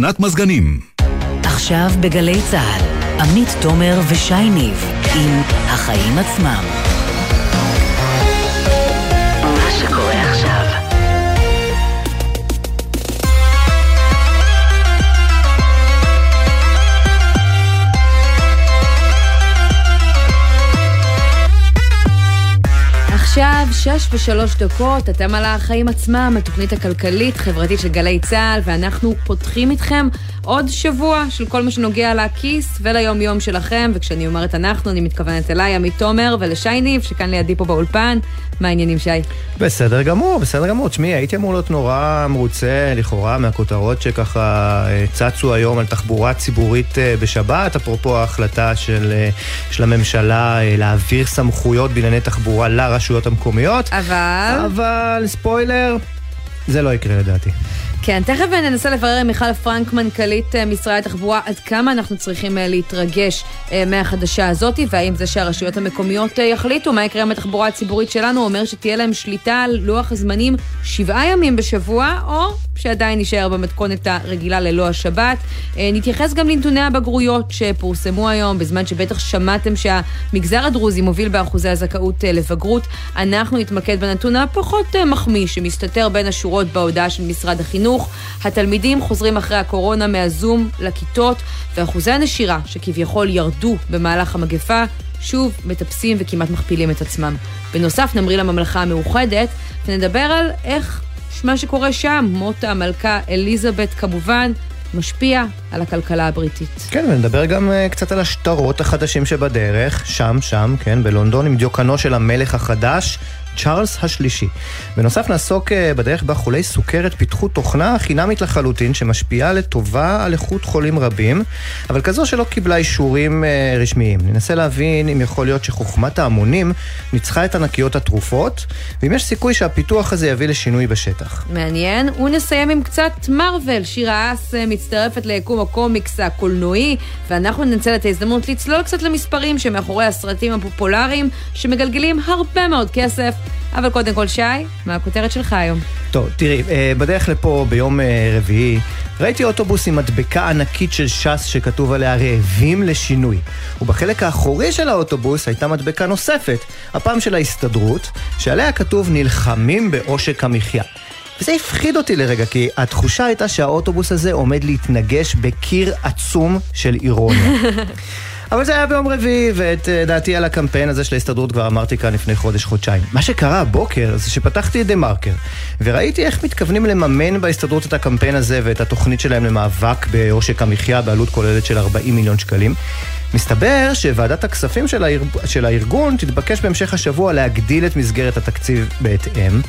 נת מזגנים. עכשיו בגלי צה"ל, עמית תומר ושי ניב עם החיים עצמם. מה שקורה עכשיו עכשיו, שש ושלוש דקות, אתם על החיים עצמם, התוכנית הכלכלית-חברתית של גלי צה"ל, ואנחנו פותחים איתכם עוד שבוע של כל מה שנוגע לכיס וליום-יום שלכם, וכשאני אומרת אנחנו, אני מתכוונת אליי, עמית תומר, ולשי ניב, שכאן לידי פה באולפן. מה העניינים, שי? בסדר גמור, בסדר גמור. תשמעי, הייתי אמור להיות נורא מרוצה, לכאורה, מהכותרות שככה אה, צצו היום על תחבורה ציבורית אה, בשבת, אפרופו ההחלטה של, אה, של הממשלה להעביר סמכויות בענייני תחבורה לרשויות המקומיות. אבל... אבל, ספוילר, זה לא יקרה לדעתי. כן, תכף ננסה לברר עם מיכל פרנק, מנכ"לית אה, משרד התחבורה, עד כמה אנחנו צריכים אה, להתרגש אה, מהחדשה הזאת, והאם זה שהרשויות המקומיות יחליטו מה יקרה עם התחבורה הציבורית שלנו, אומר שתהיה להם שליטה על לוח הזמנים שבעה ימים בשבוע, או שעדיין נישאר במתכונת הרגילה ללא השבת. נתייחס גם לנתוני הבגרויות שפורסמו היום, בזמן שבטח שמעתם שהמגזר הדרוזי מוביל באחוזי הזכאות לבגרות. אנחנו נתמקד בנתון הפחות מחמיא שמסתתר בין השורות בהודעה של משרד. החינוך. התלמידים חוזרים אחרי הקורונה מהזום לכיתות, ואחוזי הנשירה, שכביכול ירדו במהלך המגפה, שוב מטפסים וכמעט מכפילים את עצמם. בנוסף, נמריא לממלכה המאוחדת, ונדבר על איך מה שקורה שם, מות המלכה אליזבת כמובן, משפיע על הכלכלה הבריטית. כן, ונדבר גם uh, קצת על השטרות החדשים שבדרך, שם, שם, כן, בלונדון, עם דיוקנו של המלך החדש, צ'ארלס השלישי. בנוסף נעסוק אה, בדרך בה חולי סוכרת פיתחו תוכנה חינמית לחלוטין שמשפיעה לטובה על איכות חולים רבים, אבל כזו שלא קיבלה אישורים אה, רשמיים. ננסה להבין אם יכול להיות שחוכמת ההמונים ניצחה את ענקיות התרופות, ואם יש סיכוי שהפיתוח הזה יביא לשינוי בשטח. מעניין. ונסיים עם קצת מרוויל. שירה אס אה, מצטרפת ליקום הקומיקס הקולנועי, ואנחנו ננצל את ההזדמנות לצלול קצת למספרים שמאחורי הסרטים הפופולריים, שמגלגלים הרבה מאוד כסף. אבל קודם כל, שי, מה הכותרת שלך היום? טוב, תראי, אה, בדרך לפה ביום אה, רביעי, ראיתי אוטובוס עם מדבקה ענקית של ש"ס שכתוב עליה רעבים לשינוי. ובחלק האחורי של האוטובוס הייתה מדבקה נוספת, הפעם של ההסתדרות, שעליה כתוב נלחמים בעושק המחיה. וזה הפחיד אותי לרגע, כי התחושה הייתה שהאוטובוס הזה עומד להתנגש בקיר עצום של אירוניה. אבל זה היה ביום רביעי, ואת אה, דעתי על הקמפיין הזה של ההסתדרות כבר אמרתי כאן לפני חודש-חודשיים. מה שקרה הבוקר זה שפתחתי את דה מרקר, וראיתי איך מתכוונים לממן בהסתדרות את הקמפיין הזה ואת התוכנית שלהם למאבק בעושק המחיה בעלות כוללת של 40 מיליון שקלים. מסתבר שוועדת הכספים של, הארג... של הארגון תתבקש בהמשך השבוע להגדיל את מסגרת התקציב בהתאם,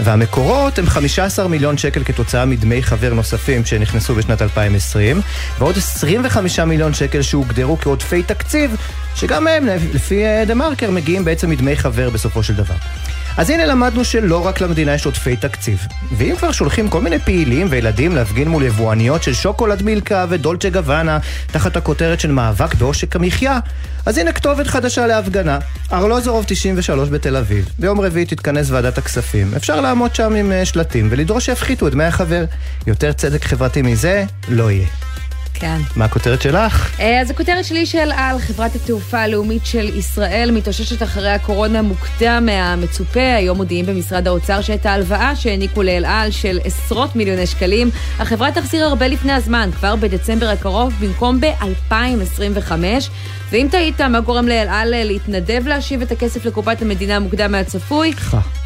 והמקורות הם 15 מיליון שקל כתוצאה מדמי חבר נוספים שנכנסו בשנת 2020, ועוד 25 מיליון שקל שהוגדרו כעודפי תקציב, שגם הם, לפי אה, דה מרקר, מגיעים בעצם מדמי חבר בסופו של דבר. אז הנה למדנו שלא רק למדינה יש עודפי תקציב. ואם כבר שולחים כל מיני פעילים וילדים להפגין מול יבואניות של שוקולד מילקה ודולצ'ה גוואנה תחת הכותרת של מאבק בעושק המחיה, אז הנה כתובת חדשה להפגנה. ארלוזורוב 93 בתל אביב. ביום רביעי תתכנס ועדת הכספים. אפשר לעמוד שם עם אה, שלטים ולדרוש שיפחיתו את דמי החבר. יותר צדק חברתי מזה לא יהיה. כן. מה הכותרת שלך? אה, אז הכותרת שלי של על חברת התעופה הלאומית של ישראל מתאוששת אחרי הקורונה מוקדם מהמצופה. היום מודיעים במשרד האוצר שאת ההלוואה שהעניקו לאל על של עשרות מיליוני שקלים, החברה תחזיר הרבה לפני הזמן, כבר בדצמבר הקרוב, במקום ב-2025. ואם תהית מה גורם לאל על להתנדב להשיב את הכסף לקופת המדינה מוקדם מהצפוי,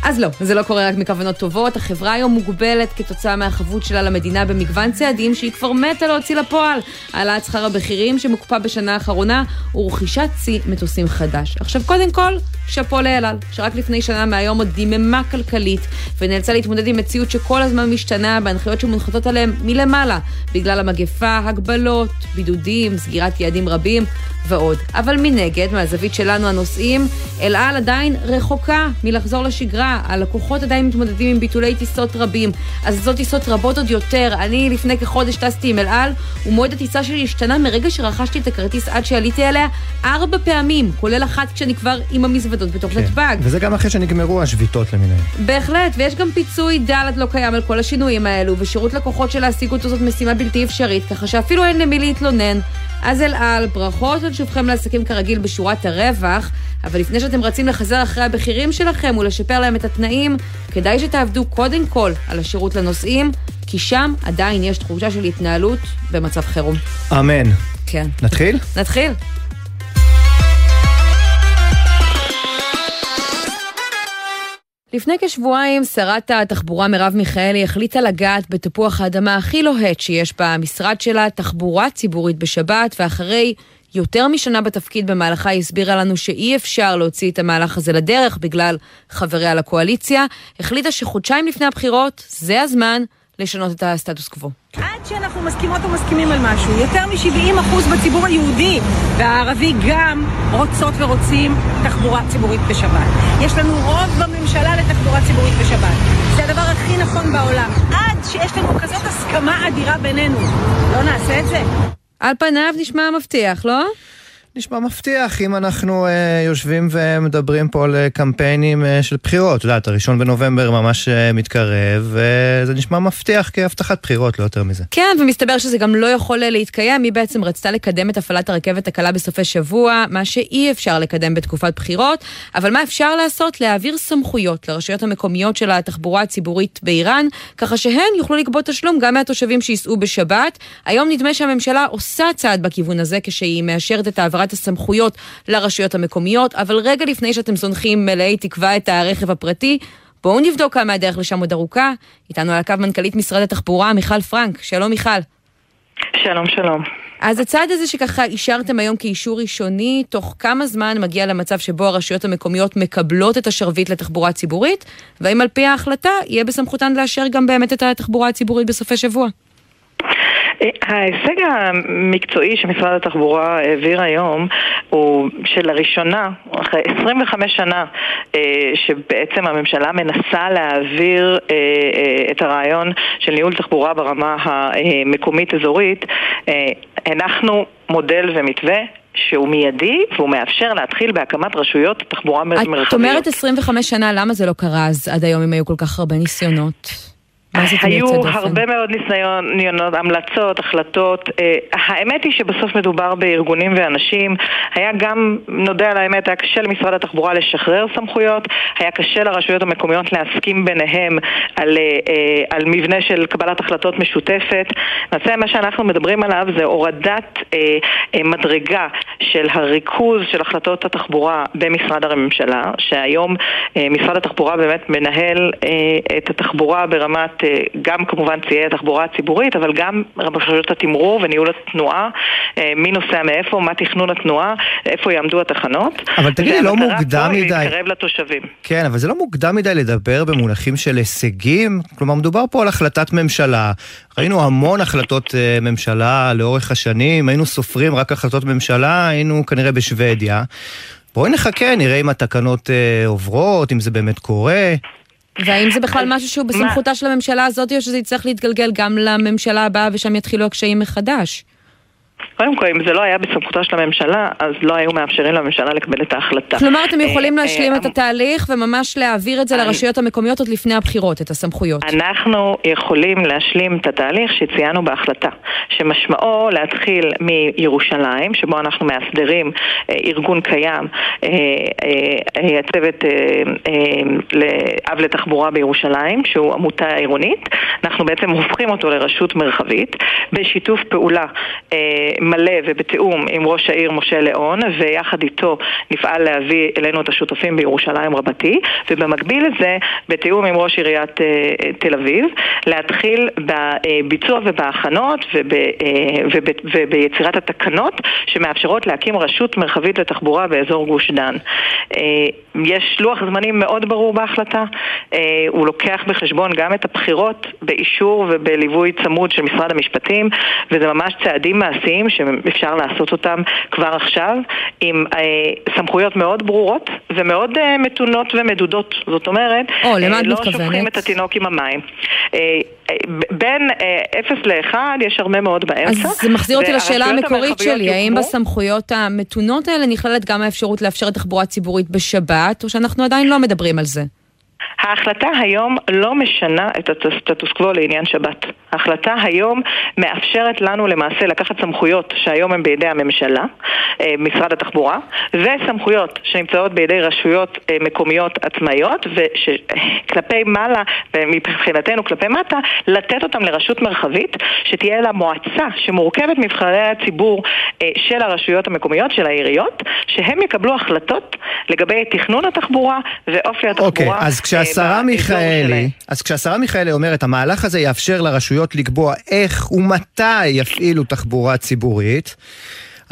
אז לא, זה לא קורה רק מכוונות טובות. החברה היום מוגבלת כתוצאה מהחבות שלה למדינה במגוון צעדים שהיא כבר מתה להוציא לפועל. העלאת שכר הבכירים שמוקפא בשנה האחרונה ורכישת צי מטוסים חדש. עכשיו, קודם כל, שאפו לאל על, שרק לפני שנה מהיום עוד דיממה כלכלית, ונאלצה להתמודד עם מציאות שכל הזמן משתנה בהנחיות שמונחתות עליהם מלמעלה, בגלל המגפה, הגבלות, בידודים, סגירת יעדים רבים. ועוד. אבל מנגד, מהזווית שלנו הנוסעים, אל על עדיין רחוקה מלחזור לשגרה. הלקוחות עדיין מתמודדים עם ביטולי טיסות רבים, אז זאת טיסות רבות עוד יותר. אני לפני כחודש טסתי עם אל על, ומועד הטיסה שלי השתנה מרגע שרכשתי את הכרטיס עד שעליתי עליה ארבע פעמים, כולל אחת כשאני כבר עם המזוודות בתוך כן. נתב"ג. וזה גם אחרי שנגמרו השביתות למיניהן. בהחלט, ויש גם פיצוי דלת לא קיים על כל השינויים האלו, ושירות לקוחות של להשיג אותו זאת משימה בלתי אפשרית, ככה שאפילו אין למי להתלונן. אז אל על, ברכות על שובכם לעסקים כרגיל בשורת הרווח, אבל לפני שאתם רצים לחזר אחרי הבכירים שלכם ולשפר להם את התנאים, כדאי שתעבדו קודם כל על השירות לנוסעים, כי שם עדיין יש תחושה של התנהלות במצב חירום. אמן. כן. נתחיל? נתחיל. לפני כשבועיים שרת התחבורה מרב מיכאלי החליטה לגעת בתפוח האדמה הכי לוהט שיש במשרד שלה, תחבורה ציבורית בשבת, ואחרי יותר משנה בתפקיד במהלכה היא הסבירה לנו שאי אפשר להוציא את המהלך הזה לדרך בגלל חבריה לקואליציה, החליטה שחודשיים לפני הבחירות זה הזמן לשנות את הסטטוס קוו. עד שאנחנו מסכימות ומסכימים על משהו, יותר מ-70% בציבור היהודי והערבי גם רוצות ורוצים תחבורה ציבורית בשבת. יש לנו רוב בממשלה לתחבורה ציבורית בשבת. זה הדבר הכי נכון בעולם. עד שיש לנו כזאת הסכמה אדירה בינינו, לא נעשה את זה? על פניו נשמע מבטיח, לא? נשמע מבטיח אם אנחנו אה, יושבים ומדברים פה על אה, קמפיינים אה, של בחירות. את יודעת, הראשון בנובמבר ממש אה, מתקרב, וזה נשמע מבטיח כהבטחת בחירות, לא יותר מזה. כן, ומסתבר שזה גם לא יכול להתקיים. היא בעצם רצתה לקדם את הפעלת הרכבת הקלה בסופי שבוע, מה שאי אפשר לקדם בתקופת בחירות. אבל מה אפשר לעשות? להעביר סמכויות לרשויות המקומיות של התחבורה הציבורית באיראן, ככה שהן יוכלו לגבות תשלום גם מהתושבים שייסעו בשבת. היום נדמה שהממשלה עושה צעד בכיוון הזה כשהיא מאשרת את העברת הסמכויות לרשויות המקומיות, אבל רגע לפני שאתם זונחים מלאי תקווה את הרכב הפרטי, בואו נבדוק כמה הדרך לשם עוד ארוכה. איתנו על הקו מנכ"לית משרד התחבורה, מיכל פרנק. שלום מיכל. שלום, שלום. אז הצעד הזה שככה אישרתם היום כאישור ראשוני, תוך כמה זמן מגיע למצב שבו הרשויות המקומיות מקבלות את השרביט לתחבורה ציבורית, והאם על פי ההחלטה יהיה בסמכותן לאשר גם באמת את התחבורה הציבורית בסופי שבוע? ההישג המקצועי שמשרד התחבורה העביר היום הוא שלראשונה, אחרי 25 שנה שבעצם הממשלה מנסה להעביר את הרעיון של ניהול תחבורה ברמה המקומית-אזורית, הנחנו מודל ומתווה שהוא מיידי והוא מאפשר להתחיל בהקמת רשויות תחבורה מרחביות. את אומרת 25 שנה, למה זה לא קרה אז עד היום אם היו כל כך הרבה ניסיונות? היו הרבה מאוד ניסיונות, המלצות, החלטות. האמת היא שבסוף מדובר בארגונים ואנשים. היה גם, נודה על האמת, היה קשה למשרד התחבורה לשחרר סמכויות, היה קשה לרשויות המקומיות להסכים ביניהם על, על מבנה של קבלת החלטות משותפת. למעשה מה שאנחנו מדברים עליו זה הורדת מדרגה של הריכוז של החלטות התחבורה במשרד הממשלה, שהיום משרד התחבורה באמת מנהל את התחבורה ברמת גם כמובן ציי התחבורה הציבורית, אבל גם רשויות התמרור וניהול התנועה, מי נוסע מאיפה, מה תכנון התנועה, איפה יעמדו התחנות. אבל תגידי, לא מוקדם מדי... להתקרב לתושבים. כן, אבל זה לא מוקדם מדי לדבר במונחים של הישגים? כלומר, מדובר פה על החלטת ממשלה. ראינו המון החלטות ממשלה לאורך השנים, היינו סופרים רק החלטות ממשלה, היינו כנראה בשוודיה. בואי נחכה, נראה אם התקנות עוברות, אם זה באמת קורה. והאם זה בכלל משהו שהוא בסמכותה של הממשלה הזאת, או שזה יצטרך להתגלגל גם לממשלה הבאה ושם יתחילו הקשיים מחדש? קודם כל, אם זה לא היה בסמכותה של הממשלה, אז לא היו מאפשרים לממשלה לקבל את ההחלטה. כלומר, אתם יכולים להשלים את התהליך וממש להעביר את זה לרשויות המקומיות עוד לפני הבחירות, את הסמכויות. אנחנו יכולים להשלים את התהליך שציינו בהחלטה, שמשמעו להתחיל מירושלים, שבו אנחנו מאסדרים ארגון קיים, הצוות לאב לתחבורה בירושלים, שהוא עמותה עירונית. אנחנו בעצם הופכים אותו לרשות מרחבית, בשיתוף פעולה מלא ובתיאום עם ראש העיר משה ליאון, ויחד איתו נפעל להביא אלינו את השותפים בירושלים רבתי, ובמקביל לזה, בתיאום עם ראש עיריית תל אביב, להתחיל בביצוע ובהכנות וב, וב, וביצירת התקנות שמאפשרות להקים רשות מרחבית לתחבורה באזור גוש דן. יש לוח זמנים מאוד ברור בהחלטה, הוא לוקח בחשבון גם את הבחירות באישור ובליווי צמוד של משרד המשפטים, וזה ממש צעדים מעשיים שאפשר לעשות אותם כבר עכשיו, עם אה, סמכויות מאוד ברורות ומאוד אה, מתונות ומדודות. זאת אומרת, או, את לא מתכוונת? שופכים את התינוק עם המים. אה, אה, בין אה, 0 ל-1 יש הרבה מאוד באמצע. אז זה מחזיר אותי לשאלה המקורית שלי, האם יוקמו. בסמכויות המתונות האלה נכללת גם האפשרות לאפשר תחבורה ציבורית בשבת, או שאנחנו עדיין לא מדברים על זה? ההחלטה היום לא משנה את הסטטוס קוו לעניין שבת. ההחלטה היום מאפשרת לנו למעשה לקחת סמכויות שהיום הן בידי הממשלה, אה, משרד התחבורה, וסמכויות שנמצאות בידי רשויות אה, מקומיות עצמאיות, וכלפי מעלה, ומבחינתנו כלפי מטה, לתת אותם לרשות מרחבית, שתהיה לה מועצה שמורכבת מנבחרי הציבור אה, של הרשויות המקומיות, של העיריות, שהם יקבלו החלטות לגבי תכנון התחבורה ואופי התחבורה. אוקיי, אז אה, כשהשרה מיכאלי. אז כשהשרה מיכאלי אומרת, המהלך הזה יאפשר לרשויות לקבוע איך ומתי יפעילו תחבורה ציבורית,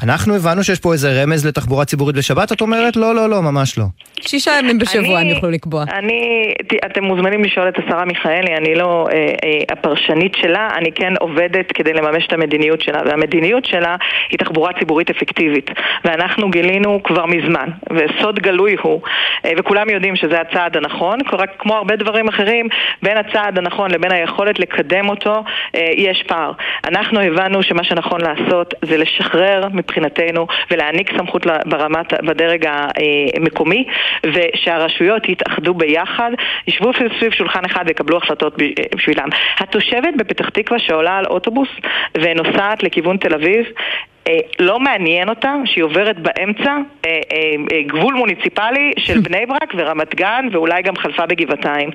אנחנו הבנו שיש פה איזה רמז לתחבורה ציבורית בשבת, את אומרת לא, לא, לא, ממש לא. שישה ימים בשבוע הם אני- יוכלו לקבוע. אני, אתם מוזמנים לשאול את השרה מיכאלי, אני לא אה, אה, הפרשנית שלה, אני כן עובדת כדי לממש את המדיניות שלה, והמדיניות שלה היא תחבורה ציבורית אפקטיבית. ואנחנו גילינו כבר מזמן, וסוד גלוי הוא, אה, וכולם יודעים שזה הצעד הנכון, רק כמו הרבה דברים אחרים, בין הצעד הנכון לבין היכולת לקדם אותו, אה, יש פער. אנחנו הבנו שמה שנכון לעשות זה לשחרר מבחינתנו ולהעניק סמכות ברמת, בדרג המקומי, ושהרשויות יתאחדו ביחד, ישבו סביב שולחן אחד ויקבלו החלטות בשבילם. התושבת בפתח תקווה שעולה על אוטובוס ונוסעת לכיוון תל אביב, לא מעניין אותה שהיא עוברת באמצע אה, אה, אה, גבול מוניציפלי של בני ברק ורמת גן ואולי גם חלפה בגבעתיים.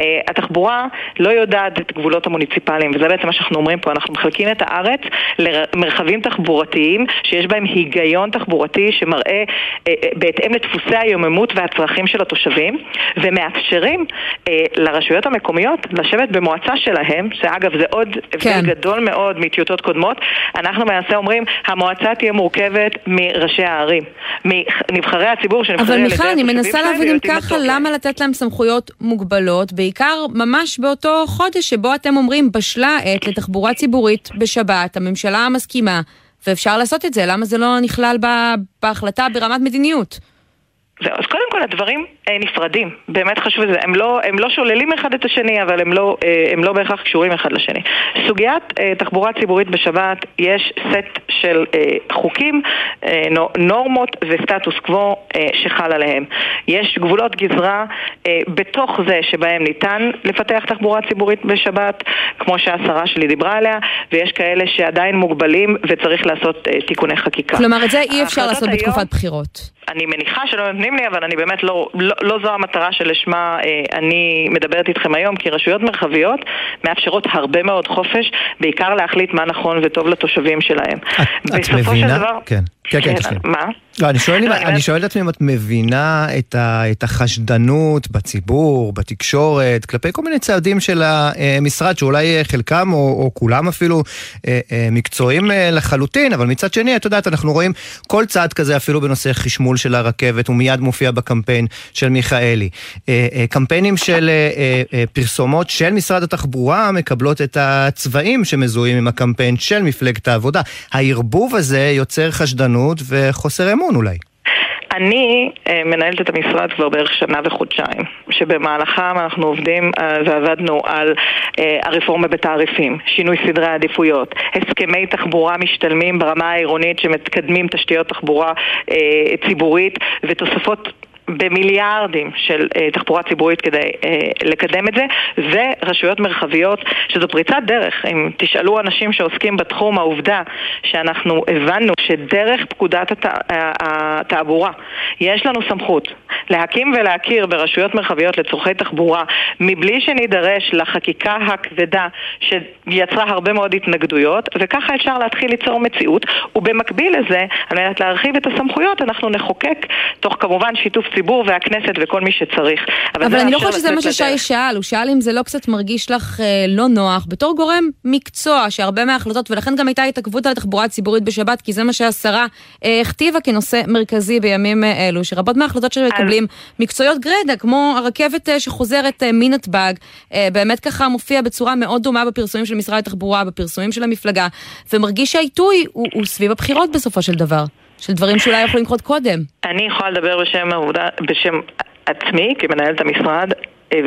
אה, התחבורה לא יודעת את גבולות המוניציפליים וזה בעצם מה שאנחנו אומרים פה, אנחנו מחלקים את הארץ למרחבים תחבורתיים שיש בהם היגיון תחבורתי שמראה אה, אה, בהתאם לדפוסי היוממות והצרכים של התושבים ומאפשרים אה, לרשויות המקומיות לשבת במועצה שלהם, שאגב זה עוד הבדל כן. גדול מאוד מטיוטות קודמות, אנחנו למעשה אומרים המועצה תהיה מורכבת מראשי הערים, מנבחרי הציבור שנבחרים אבל על ידי מיכל, אני התושבים מנסה להבין אם ככה. למה לתת להם סמכויות מוגבלות, בעיקר ממש באותו חודש שבו אתם אומרים, בשלה העת לתחבורה ציבורית בשבת, הממשלה מסכימה, ואפשר לעשות את זה, למה זה לא נכלל בהחלטה ברמת מדיניות? זהו, אז קודם כל הדברים אה, נפרדים, באמת חשוב לזה, הם לא, הם לא שוללים אחד את השני, אבל הם לא, אה, הם לא בהכרח קשורים אחד לשני. סוגיית אה, תחבורה ציבורית בשבת, יש סט של אה, חוקים, אה, נו- נורמות וסטטוס קוו אה, שחל עליהם. יש גבולות גזרה אה, בתוך זה שבהם ניתן לפתח תחבורה ציבורית בשבת, כמו שהשרה שלי דיברה עליה, ויש כאלה שעדיין מוגבלים וצריך לעשות אה, תיקוני חקיקה. כלומר, את זה אי אפשר לעשות היום- בתקופת בחירות. אני מניחה שלא נותנים לי, אבל אני באמת לא, לא, לא זו המטרה שלשמה אה, אני מדברת איתכם היום, כי רשויות מרחביות מאפשרות הרבה מאוד חופש, בעיקר להחליט מה נכון וטוב לתושבים שלהם. את, את מבינה? דבר... כן, כן, כן, תשלים. מה? לא, אני שואל, אני אומרת- שואל את עצמי אם את מבינה את, ה, את החשדנות בציבור, בתקשורת, כלפי כל מיני צעדים של המשרד, שאולי אה, חלקם או, או כולם אפילו אה, אה, מקצועיים אה, לחלוטין, אבל מצד שני, את יודעת, אנחנו רואים כל צעד כזה אפילו בנושא חשמול של הרכבת, הוא מיד מופיע בקמפיין של מיכאלי. אה, אה, קמפיינים של אה, אה, אה, פרסומות של משרד התחבורה מקבלות את הצבעים שמזוהים עם הקמפיין של מפלגת העבודה. הערבוב הזה יוצר חשדנות וחוסר אמון אולי. אני אה, מנהלת את המשרד כבר בערך שנה וחודשיים, שבמהלכם אנחנו עובדים אה, ועבדנו על אה, הרפורמה בתעריפים, שינוי סדרי העדיפויות, הסכמי תחבורה משתלמים ברמה העירונית שמקדמים תשתיות תחבורה אה, ציבורית ותוספות במיליארדים של אה, תחבורה ציבורית כדי אה, לקדם את זה, ורשויות מרחביות, שזו פריצת דרך. אם תשאלו אנשים שעוסקים בתחום, העובדה שאנחנו הבנו שדרך פקודת הת... התעבורה יש לנו סמכות להקים ולהכיר ברשויות מרחביות לצורכי תחבורה מבלי שנידרש לחקיקה הכבדה שיצרה הרבה מאוד התנגדויות, וככה אפשר להתחיל ליצור מציאות, ובמקביל לזה, על מנת להרחיב את הסמכויות, אנחנו נחוקק, תוך כמובן שיתוף ציבור הציבור והכנסת וכל מי שצריך. אבל, אבל אני לא חושבת שזה מה ששי שאל, הוא שאל אם זה לא קצת מרגיש לך אה, לא נוח, בתור גורם מקצוע, שהרבה מההחלטות, ולכן גם הייתה התעכבות על התחבורה הציבורית בשבת, כי זה מה שהשרה אה, הכתיבה כנושא מרכזי בימים אה, אלו, שרבות מההחלטות שמקבלים אז... מקצועיות גרידא, כמו הרכבת אה, שחוזרת אה, מנתב"ג, אה, באמת ככה מופיע בצורה מאוד דומה בפרסומים של משרד התחבורה, בפרסומים של המפלגה, ומרגיש שהעיתוי הוא, הוא סביב הבחירות בסופו של דבר. של דברים שאולי יכולים לקרות קודם. אני יכולה לדבר בשם העובדה, בשם עצמי, כמנהלת המשרד,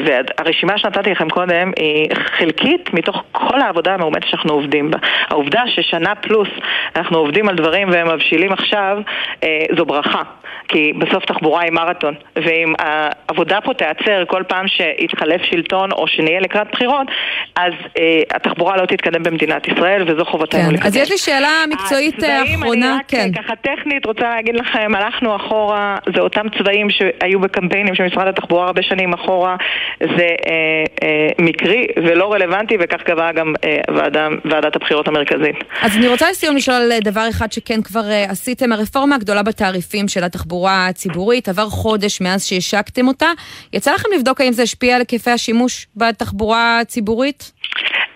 והרשימה שנתתי לכם קודם היא חלקית מתוך כל העבודה המאומצת שאנחנו עובדים בה. העובדה ששנה פלוס אנחנו עובדים על דברים והם מבשילים עכשיו, אה, זו ברכה. כי בסוף תחבורה היא מרתון, ואם העבודה פה תיעצר כל פעם שיתחלף שלטון או שנהיה לקראת בחירות, אז אה, התחבורה לא תתקדם במדינת ישראל, וזו חובתנו כן. לקדם. אז יש לי שאלה מקצועית אה, אחרונה. אני רק כן. ככה טכנית רוצה להגיד לכם, הלכנו אחורה, זה אותם צבעים שהיו בקמפיינים של משרד התחבורה הרבה שנים אחורה, זה אה, אה, מקרי ולא רלוונטי, וכך קבעה גם אה, ועדה, ועדת הבחירות המרכזית. אז אני רוצה לסיום לשאול דבר אחד שכן כבר עשיתם, הרפורמה הגדולה בתעריפים של התחבורה הציבורית, עבר חודש מאז שהשקתם אותה. יצא לכם לבדוק האם זה השפיע על היקפי השימוש בתחבורה הציבורית?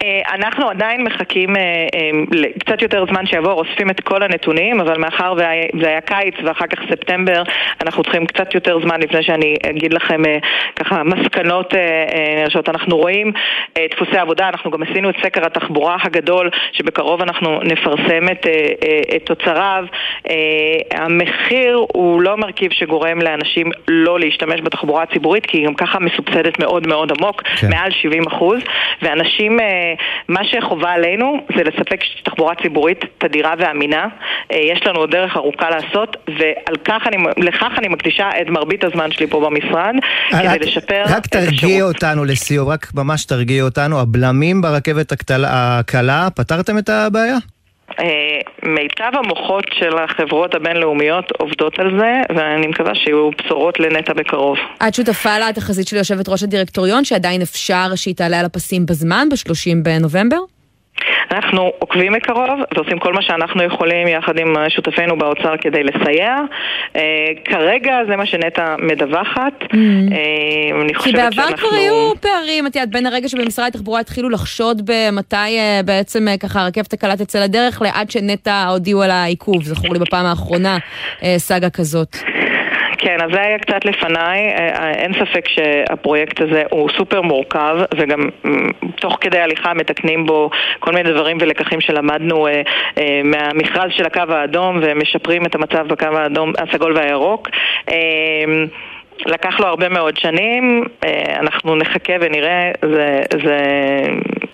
אה, אנחנו עדיין מחכים אה, אה, קצת יותר זמן שיעבור, אוספים את כל הנתונים, אבל מאחר וזה היה קיץ ואחר כך ספטמבר, אנחנו צריכים קצת יותר זמן לפני שאני אגיד לכם ככה מסקנות נרשות. אנחנו רואים דפוסי עבודה, אנחנו גם עשינו את סקר התחבורה הגדול, שבקרוב אנחנו נפרסם את, את תוצריו. המחיר הוא לא מרכיב שגורם לאנשים לא להשתמש בתחבורה הציבורית, כי היא גם ככה מסובסדת מאוד מאוד עמוק, כן. מעל 70 אחוז, ואנשים... מה שחובה עלינו זה לספק תחבורה ציבורית תדירה ואמינה. אה, יש לנו עוד דרך ארוכה לעשות, ולכך אני מקדישה את מרבית הזמן שלי פה במשרד, כדי לשפר רק תרגיעי אותנו לסיום, רק ממש תרגיעי אותנו. הבלמים ברכבת הקלה, פתרתם את הבעיה? אה, מיטב המוחות של החברות הבינלאומיות עובדות על זה, ואני מקווה שיהיו בשורות לנטע בקרוב. את שותפה לתחזית של יושבת ראש הדירקטוריון, שעדיין אפשר שהיא תעלה על הפסים בזמן, ב-30 בנובמבר? אנחנו עוקבים מקרוב ועושים כל מה שאנחנו יכולים יחד עם שותפינו באוצר כדי לסייע. אה, כרגע זה מה שנטע מדווחת. Mm. אה, אני חושבת שאנחנו... כי בעבר כבר היו פערים, את יודעת, בין הרגע שבמשרד התחבורה התחילו לחשוד במתי אה, בעצם ככה הרכבת הקלה תצא לדרך, לעד שנטע הודיעו על העיכוב. זכור לי בפעם האחרונה סאגה כזאת. כן, אז זה היה קצת לפניי. אה, אה, אין ספק שהפרויקט הזה הוא סופר מורכב, וגם תוך כדי הליכה מתקנים בו כל מיני דברים ולקחים שלמדנו אה, מהמכרז של הקו האדום ומשפרים את המצב בקו האדום, הסגול והירוק. לקח לו הרבה מאוד שנים, אנחנו נחכה ונראה, זה, זה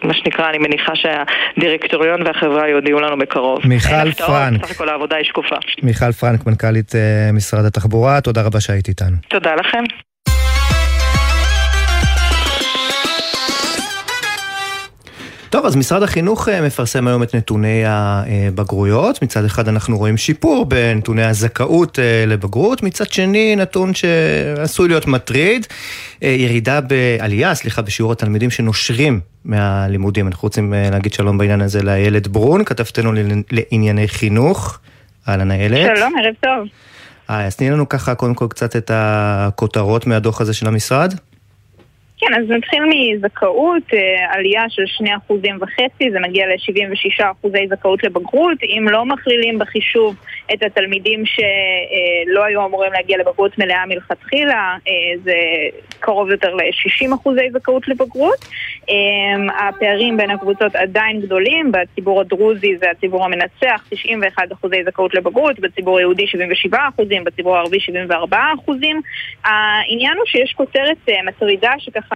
מה שנקרא, אני מניחה שהדירקטוריון והחברה יודיעו לנו בקרוב. מיכל פרנק. סך הכל העבודה היא שקופה. מיכל פרנק, מנכ"לית משרד התחבורה, תודה רבה שהיית איתנו. תודה לכם. טוב, אז משרד החינוך אה, מפרסם היום את נתוני הבגרויות. מצד אחד אנחנו רואים שיפור בנתוני הזכאות אה, לבגרות, מצד שני נתון שעשוי להיות מטריד, אה, ירידה בעלייה, סליחה, בשיעור התלמידים שנושרים מהלימודים. אנחנו רוצים להגיד שלום בעניין הזה לאיילת ברון, כתבתנו לענייני חינוך. אהלן איילת. שלום, ערב טוב. אז תני לנו ככה קודם כל קצת את הכותרות מהדוח הזה של המשרד. כן, אז נתחיל מזכאות, אה, עלייה של 2.5%, זה מגיע ל-76% זכאות לבגרות. אם לא מכלילים בחישוב את התלמידים שלא היו אמורים להגיע לבגרות מלאה מלכתחילה, אה, זה קרוב יותר ל-60% זכאות לבגרות. אה, הפערים בין הקבוצות עדיין גדולים, בציבור הדרוזי זה הציבור המנצח, 91% זכאות לבגרות, בציבור היהודי 77%, בציבור הערבי 74%. העניין הוא שיש כותרת מטרידה שככה...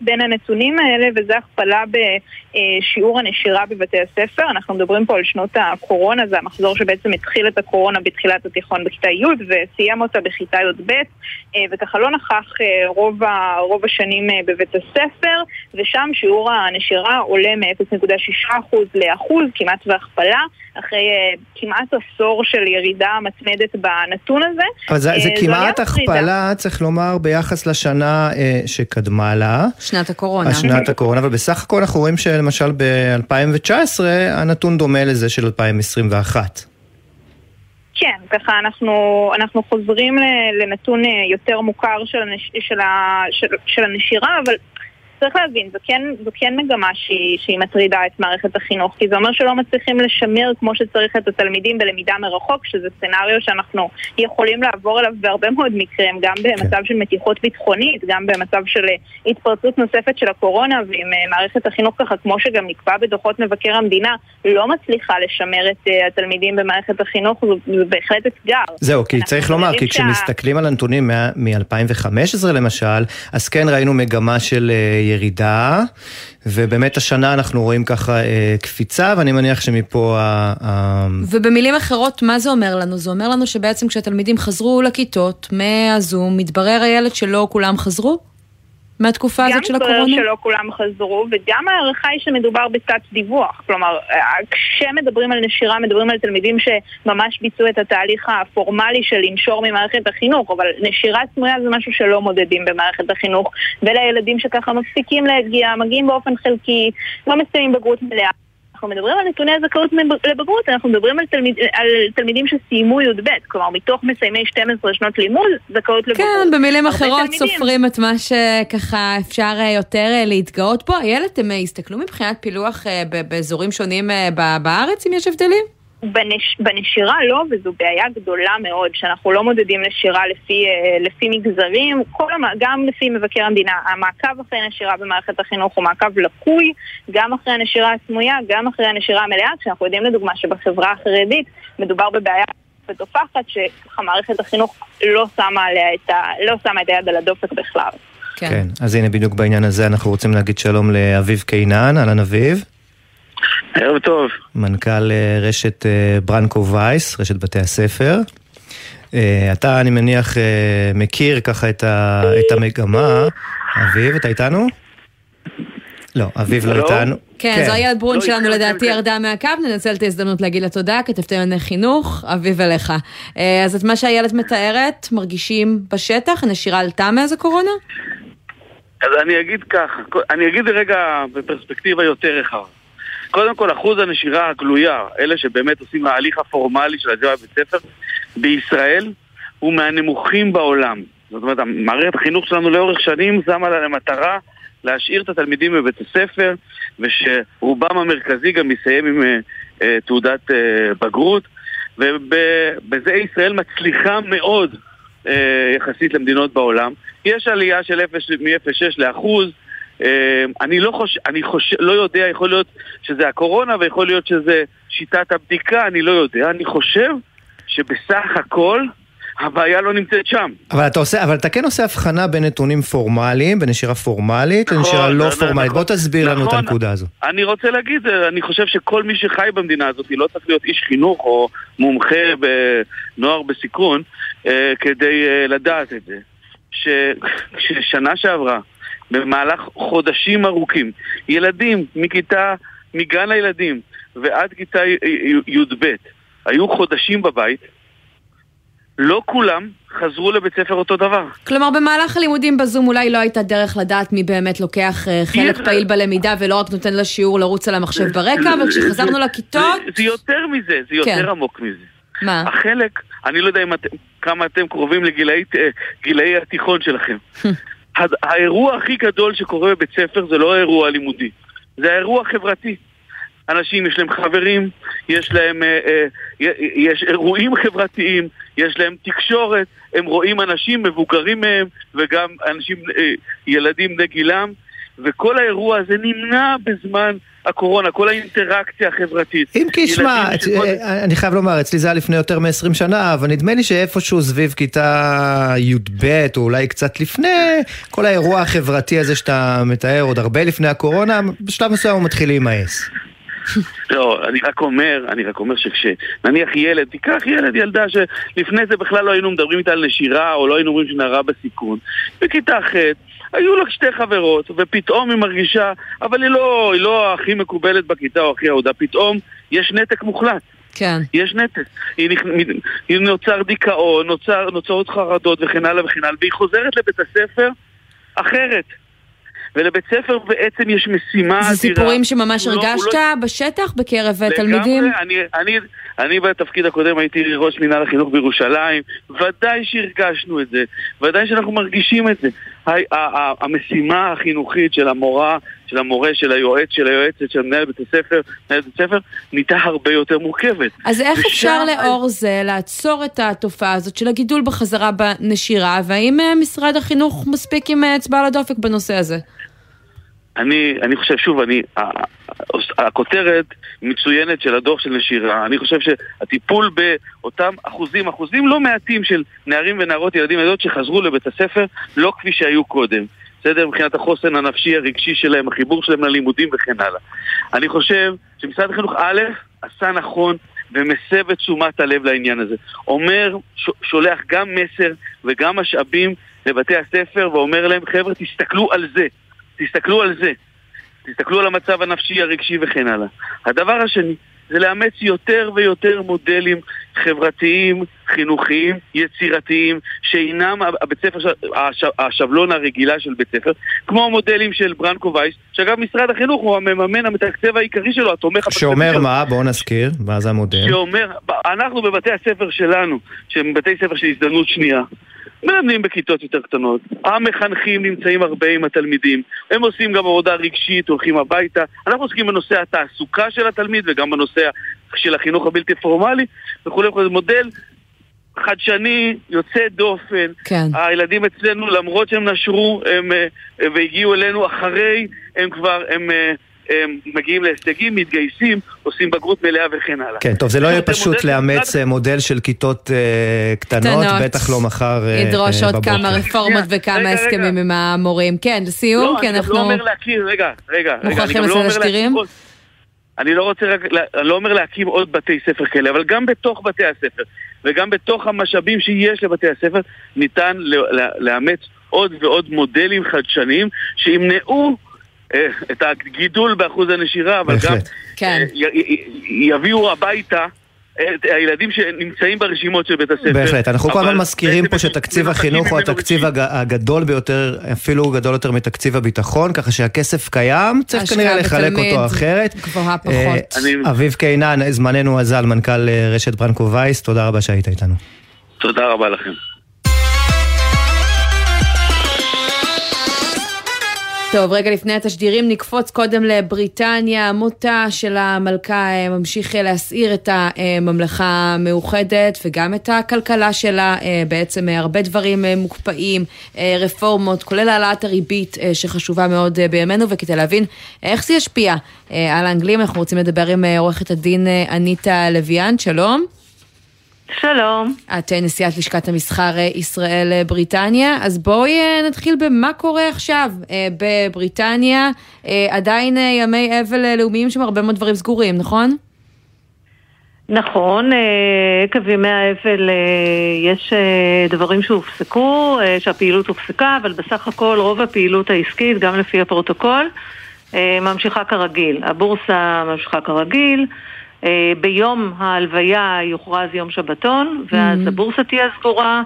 בין הנתונים האלה, וזה הכפלה בשיעור הנשירה בבתי הספר. אנחנו מדברים פה על שנות הקורונה, זה המחזור שבעצם התחיל את הקורונה בתחילת התיכון בכיתה י' וסיים אותה בכיתה י"ב, אה, וככה לא נכח אה, רוב, רוב השנים אה, בבית הספר, ושם שיעור הנשירה עולה מ-0.6% לאחוז, כמעט והכפלה. אחרי כמעט עשור של ירידה מתמדת בנתון הזה. אבל זה, זה כמעט הכפלה, צריך לומר, ביחס לשנה שקדמה לה. שנת הקורונה. שנת הקורונה, אבל בסך הכל אנחנו רואים שלמשל ב-2019 הנתון דומה לזה של 2021. כן, ככה אנחנו, אנחנו חוזרים לנתון יותר מוכר של, הנש, של, ה, של, של הנשירה, אבל צריך להבין, זו כן, זו כן מגמה שהיא, שהיא מטרידה את מערכת החינוך, כי זה אומר שלא מצליחים לשמר כמו שצריך את התלמידים בלמידה מרחוק, שזה סצנריו שאנחנו יכולים לעבור אליו בהרבה מאוד מקרים, גם במצב כן. של מתיחות ביטחונית, גם במצב של התפרצות נוספת של הקורונה, ואם אה, מערכת החינוך ככה, כמו שגם נקבע בדוחות מבקר המדינה, לא מצליחה לשמר את uh, התלמידים במערכת החינוך, זה בהחלט אתגר. זהו, כי צריך לומר, כי כשמסתכלים על הנתונים מ-2015 למשל, אז כן ראינו מגמה של אה, ירידה, ובאמת השנה אנחנו רואים ככה אה, קפיצה, ואני מניח שמפה ה... ובמילים אחרות, מה זה אומר לנו? זה אומר לנו שבעצם כשהתלמידים חזרו לכיתות מהזום, מתברר הילד שלא כולם חזרו? מהתקופה הזאת של הקורונה? גם מתברר שלא כולם חזרו, וגם ההערכה היא שמדובר בתת דיווח. כלומר, כשמדברים על נשירה, מדברים על תלמידים שממש ביצעו את התהליך הפורמלי של לנשור ממערכת החינוך, אבל נשירה סמויה זה משהו שלא מודדים במערכת החינוך, ולילדים שככה מפסיקים להגיע, מגיעים באופן חלקי, לא מסיימים בגרות מלאה. אנחנו מדברים על נתוני הזכאות לבגרות, אנחנו מדברים על, תלמיד, על תלמידים שסיימו י"ב, כלומר מתוך מסיימי 12 שנות לימוד, זכאות לבגרות. כן, במילים אחרות תלמידים. סופרים את מה שככה אפשר אה, יותר אה, להתגאות פה. איילת, הם הסתכלו מבחינת פילוח אה, באזורים שונים בארץ, אם יש הבדלים? בנש, בנשירה לא, וזו בעיה גדולה מאוד, שאנחנו לא מודדים נשירה לפי, אה, לפי מגזרים, כל המ... גם לפי מבקר המדינה. המעקב אחרי נשירה במערכת החינוך הוא מעקב לקוי, גם אחרי הנשירה הסמויה, גם אחרי הנשירה המלאה, כשאנחנו יודעים לדוגמה שבחברה החרדית מדובר בבעיה ותופחת, שככה מערכת החינוך לא שמה, את ה... לא שמה את היד על הדופק בכלל. כן. כן, אז הנה בדיוק בעניין הזה אנחנו רוצים להגיד שלום לאביב קינן, אהלן אביב. ערב טוב. מנכ"ל אה, רשת אה, ברנקו וייס, רשת בתי הספר. אה, אתה, אני מניח, מכיר ככה את, ה, את המגמה. אביב, אתה איתנו? לא, אביב לא איתנו. כן, כן, זו איילת ברון לא שלנו לדעתי ירדה מהקו, ננצל את ההזדמנות להגיד לה תודה, כתבתי לענייני חינוך, אביב אליך. אז את מה שאיילת מתארת, מרגישים בשטח, הנשירה עלתה מאז הקורונה? אז אני אגיד ככה, אני אגיד רגע בפרספקטיבה יותר רחבה. קודם כל, אחוז הנשירה הגלויה, אלה שבאמת עושים ההליך הפורמלי של עזיבה בבית ספר, בישראל הוא מהנמוכים בעולם. זאת אומרת, מערכת החינוך שלנו לאורך שנים שמה לה למטרה להשאיר את התלמידים בבית הספר, ושרובם המרכזי גם יסיים עם uh, uh, תעודת uh, בגרות, ובזה ישראל מצליחה מאוד uh, יחסית למדינות בעולם. יש עלייה של מ-0.6 לאחוז, אני לא חושב, אני חושב, לא יודע, יכול להיות שזה הקורונה ויכול להיות שזה שיטת הבדיקה, אני לא יודע. אני חושב שבסך הכל הבעיה לא נמצאת שם. אבל אתה, עושה, אבל אתה כן עושה הבחנה בין נתונים פורמליים, בנשירה פורמלית נכון, לנשירה לא נכון, פורמלית. בוא תסביר נכון, לנו את נכון. הנקודה הזו. אני רוצה להגיד, אני חושב שכל מי שחי במדינה הזאת לא צריך להיות איש חינוך או מומחה בנוער בסיכון אה, כדי אה, לדעת את זה. ששנה שעברה במהלך חודשים ארוכים. ילדים מכיתה, מגן הילדים ועד כיתה י"ב היו חודשים בבית, לא כולם חזרו לבית ספר אותו דבר. כלומר, במהלך הלימודים בזום אולי לא הייתה דרך לדעת מי באמת לוקח אה, חלק פעיל בלמידה ולא רק נותן לשיעור לרוץ על המחשב ברקע, אבל כשחזרנו לכיתות... זה יותר מזה, זה יותר כן. עמוק מזה. מה? החלק, אני לא יודע כמה אתם קרובים לגילאי התיכון שלכם. האירוע הכי גדול שקורה בבית ספר זה לא האירוע הלימודי, זה האירוע החברתי. אנשים, יש להם חברים, יש להם אה, אה, יש אירועים חברתיים, יש להם תקשורת, הם רואים אנשים מבוגרים מהם וגם אנשים, אה, ילדים בני גילם וכל האירוע הזה נמנע בזמן הקורונה, כל האינטראקציה החברתית. אם כי, שמע, שכל... אה, אני חייב לומר, אצלי זה היה לפני יותר מ-20 שנה, אבל נדמה לי שאיפשהו סביב כיתה י"ב, או אולי קצת לפני, כל האירוע החברתי הזה שאתה מתאר, עוד הרבה לפני הקורונה, בשלב מסוים הוא מתחיל להימאס. לא, אני רק אומר, אני רק אומר שכשנניח ילד, תיקח ילד, ילדה שלפני זה בכלל לא היינו מדברים איתה על נשירה, או לא היינו אומרים שנערה בסיכון, בכיתה ח', היו לה שתי חברות, ופתאום היא מרגישה, אבל היא לא, היא לא הכי מקובלת בכיתה או הכי אהודה, פתאום יש נתק מוחלט. כן. יש נתק. היא, היא נוצר דיכאון, נוצר, נוצרות חרדות וכן הלאה וכן הלאה, והיא חוזרת לבית הספר אחרת. ולבית ספר בעצם יש משימה זה אדירה. סיפורים שממש לא- הוא הרגשת לא- בשטח בקרב לגמרי, תלמידים? אני, אני, אני בתפקיד הקודם הייתי ראש מינהל החינוך בירושלים, ודאי שהרגשנו את זה, ודאי שאנחנו מרגישים את זה. המשימה החינוכית של המורה, של המורה, של היועץ, של היועצת, של מנהל בית הספר, מנהל בית הספר, נהייתה הרבה יותר מורכבת. אז איך ושם- אפשר לאור זה לעצור את התופעה הזאת של הגידול בחזרה בנשירה, והאם אה, משרד החינוך מספיק עם אה, אצבע על הדופק בנושא הזה? אני, אני חושב, שוב, אני, הכותרת מצוינת של הדוח של נשירה, אני חושב שהטיפול באותם אחוזים, אחוזים לא מעטים של נערים ונערות, ילדים וילדות שחזרו לבית הספר לא כפי שהיו קודם. בסדר? מבחינת החוסן הנפשי, הרגשי שלהם, החיבור שלהם ללימודים וכן הלאה. אני חושב שמשרד החינוך א', עשה נכון ומסב את תשומת הלב לעניין הזה. אומר, שולח גם מסר וגם משאבים לבתי הספר ואומר להם, חבר'ה, תסתכלו על זה. תסתכלו על זה. תסתכלו על המצב הנפשי, הרגשי וכן הלאה. הדבר השני זה לאמץ יותר ויותר מודלים חברתיים, חינוכיים, יצירתיים, שאינם הבית ספר, הש- השבלון הרגילה של בית ספר, כמו המודלים של ברנקו וייס, שאגב משרד החינוך הוא המממן המתקצב העיקרי שלו, התומך שאומר. מה? בואו נזכיר, מה זה המודל? שאומר, אנחנו בבתי הספר שלנו, שהם בתי ספר של הזדמנות שנייה, מלמדים בכיתות יותר קטנות, המחנכים נמצאים הרבה עם התלמידים, הם עושים גם עבודה רגשית, הולכים הביתה, אנחנו עוסקים בנושא התעסוקה של התלמיד וגם בנושא של החינוך הבלתי פורמלי וכולי וכולי, זה מודל חדשני, יוצא דופן, כן. הילדים אצלנו למרות שהם נשרו הם, אה, והגיעו אלינו אחרי, הם כבר, הם, אה, הם מגיעים להישגים, מתגייסים, עושים בגרות מלאה וכן הלאה. כן, טוב, זה לא יהיה זה פשוט מודל לאמץ אה, מודל של כיתות קטנות, קטנות. בטח לא מחר אה, ידרוש עוד בבוקר. כמה רפורמות וכמה רגע, הסכמים רגע. עם המורים. כן, לסיום, לא, כי אני גם אנחנו... לא אומר להקים, רגע, רגע, רגע, אני מוכרחים גם לא לצאת אומר? אני לא רוצה רק, אני לא אומר להקים עוד בתי ספר כאלה, אבל גם בתוך בתי הספר וגם בתוך המשאבים שיש לבתי הספר ניתן לאמץ עוד ועוד מודלים חדשניים שימנעו אה, את הגידול באחוז הנשירה, אבל גם בהחלט. כן. אה, י- י- יביאו הביתה הילדים שנמצאים ברשימות של בית הספר. בהחלט, אנחנו כל הזמן מזכירים פה שתקציב החינוך הוא התקציב הגדול ביותר, אפילו גדול יותר מתקציב הביטחון, ככה שהכסף קיים, צריך כנראה לחלק אותו אחרת. גבוהה פחות. אה, אני- אביב קינן, זמננו אזל, מנכ"ל אה, רשת ברנקו וייס, תודה רבה שהיית איתנו. תודה רבה לכם. טוב, רגע לפני התשדירים נקפוץ קודם לבריטניה. מותה של המלכה אה, ממשיך אה, להסעיר את הממלכה המאוחדת וגם את הכלכלה שלה. אה, בעצם הרבה דברים מוקפאים, רפורמות, כולל העלאת הריבית שחשובה מאוד בימינו, וכדי להבין איך זה ישפיע על האנגלים, אנחנו רוצים לדבר עם עורכת הדין אניטה לויאן. שלום. שלום. את אה, נשיאת לשכת המסחר אה, ישראל אה, אז בואי נתחיל במה קורה עכשיו בבריטניה. עדיין ימי אבל לאומיים שם הרבה מאוד דברים סגורים, נכון? נכון, עקב ימי האבל יש דברים שהופסקו, שהפעילות הופסקה, אבל בסך הכל רוב הפעילות העסקית, גם לפי הפרוטוקול, ממשיכה כרגיל. הבורסה ממשיכה כרגיל. אה, ביום ההלוויה יוכרז יום שבתון, ואז Mhm. הבורסה תהיה סגורה.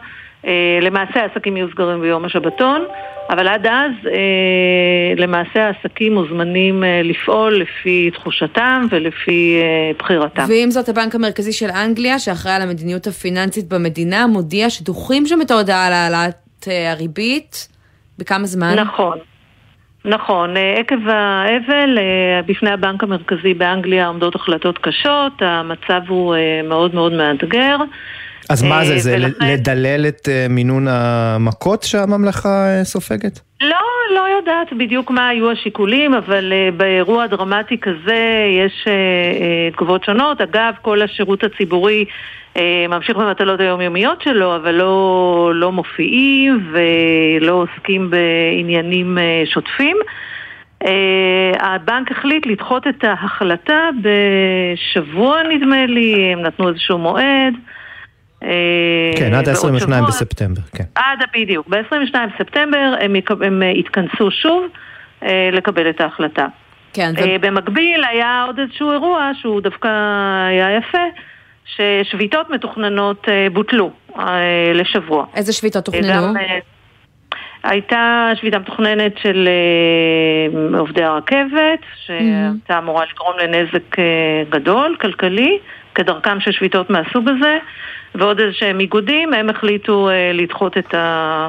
אה, למעשה העסקים יהיו סגרים ביום השבתון, אבל עד אז אה, למעשה העסקים מוזמנים לפעול לפי תחושתם ולפי בחירתם. ועם זאת, הבנק המרכזי של אנגליה, שאחראי על המדיניות הפיננסית במדינה, מודיע שדוחים שם את ההודעה על העלאת הריבית. בכמה זמן? נכון. נכון, אה, עקב האבל, אה, בפני הבנק המרכזי באנגליה עומדות החלטות קשות, המצב הוא אה, מאוד מאוד מאתגר. אז מה זה, אה, זה ולכן- לדלל את אה, מינון המכות שהממלכה אה, סופגת? לא, לא יודעת בדיוק מה היו השיקולים, אבל באירוע דרמטי כזה יש תגובות שונות. אגב, כל השירות הציבורי ממשיך במטלות היומיומיות שלו, אבל לא, לא מופיעים ולא עוסקים בעניינים שוטפים. הבנק החליט לדחות את ההחלטה בשבוע נדמה לי, הם נתנו איזשהו מועד. אה, כן, עד בעוד ה-22 שבוע. בספטמבר, כן. עד, בדיוק. ב-22 בספטמבר הם, יקב, הם אה, יתכנסו שוב אה, לקבל את ההחלטה. כן, אה, במקביל היה עוד איזשהו אירוע שהוא דווקא היה יפה, ששביתות מתוכננות אה, בוטלו אה, לשבוע. איזה שביתות אה, תוכננו? גם, אה, הייתה שביתה מתוכננת של אה, עובדי הרכבת, שהייתה אמורה לגרום לנזק אה, גדול, כלכלי, כדרכם של שביתות מהסוג הזה, ועוד איזה שהם איגודים, הם החליטו אה, לדחות את ה...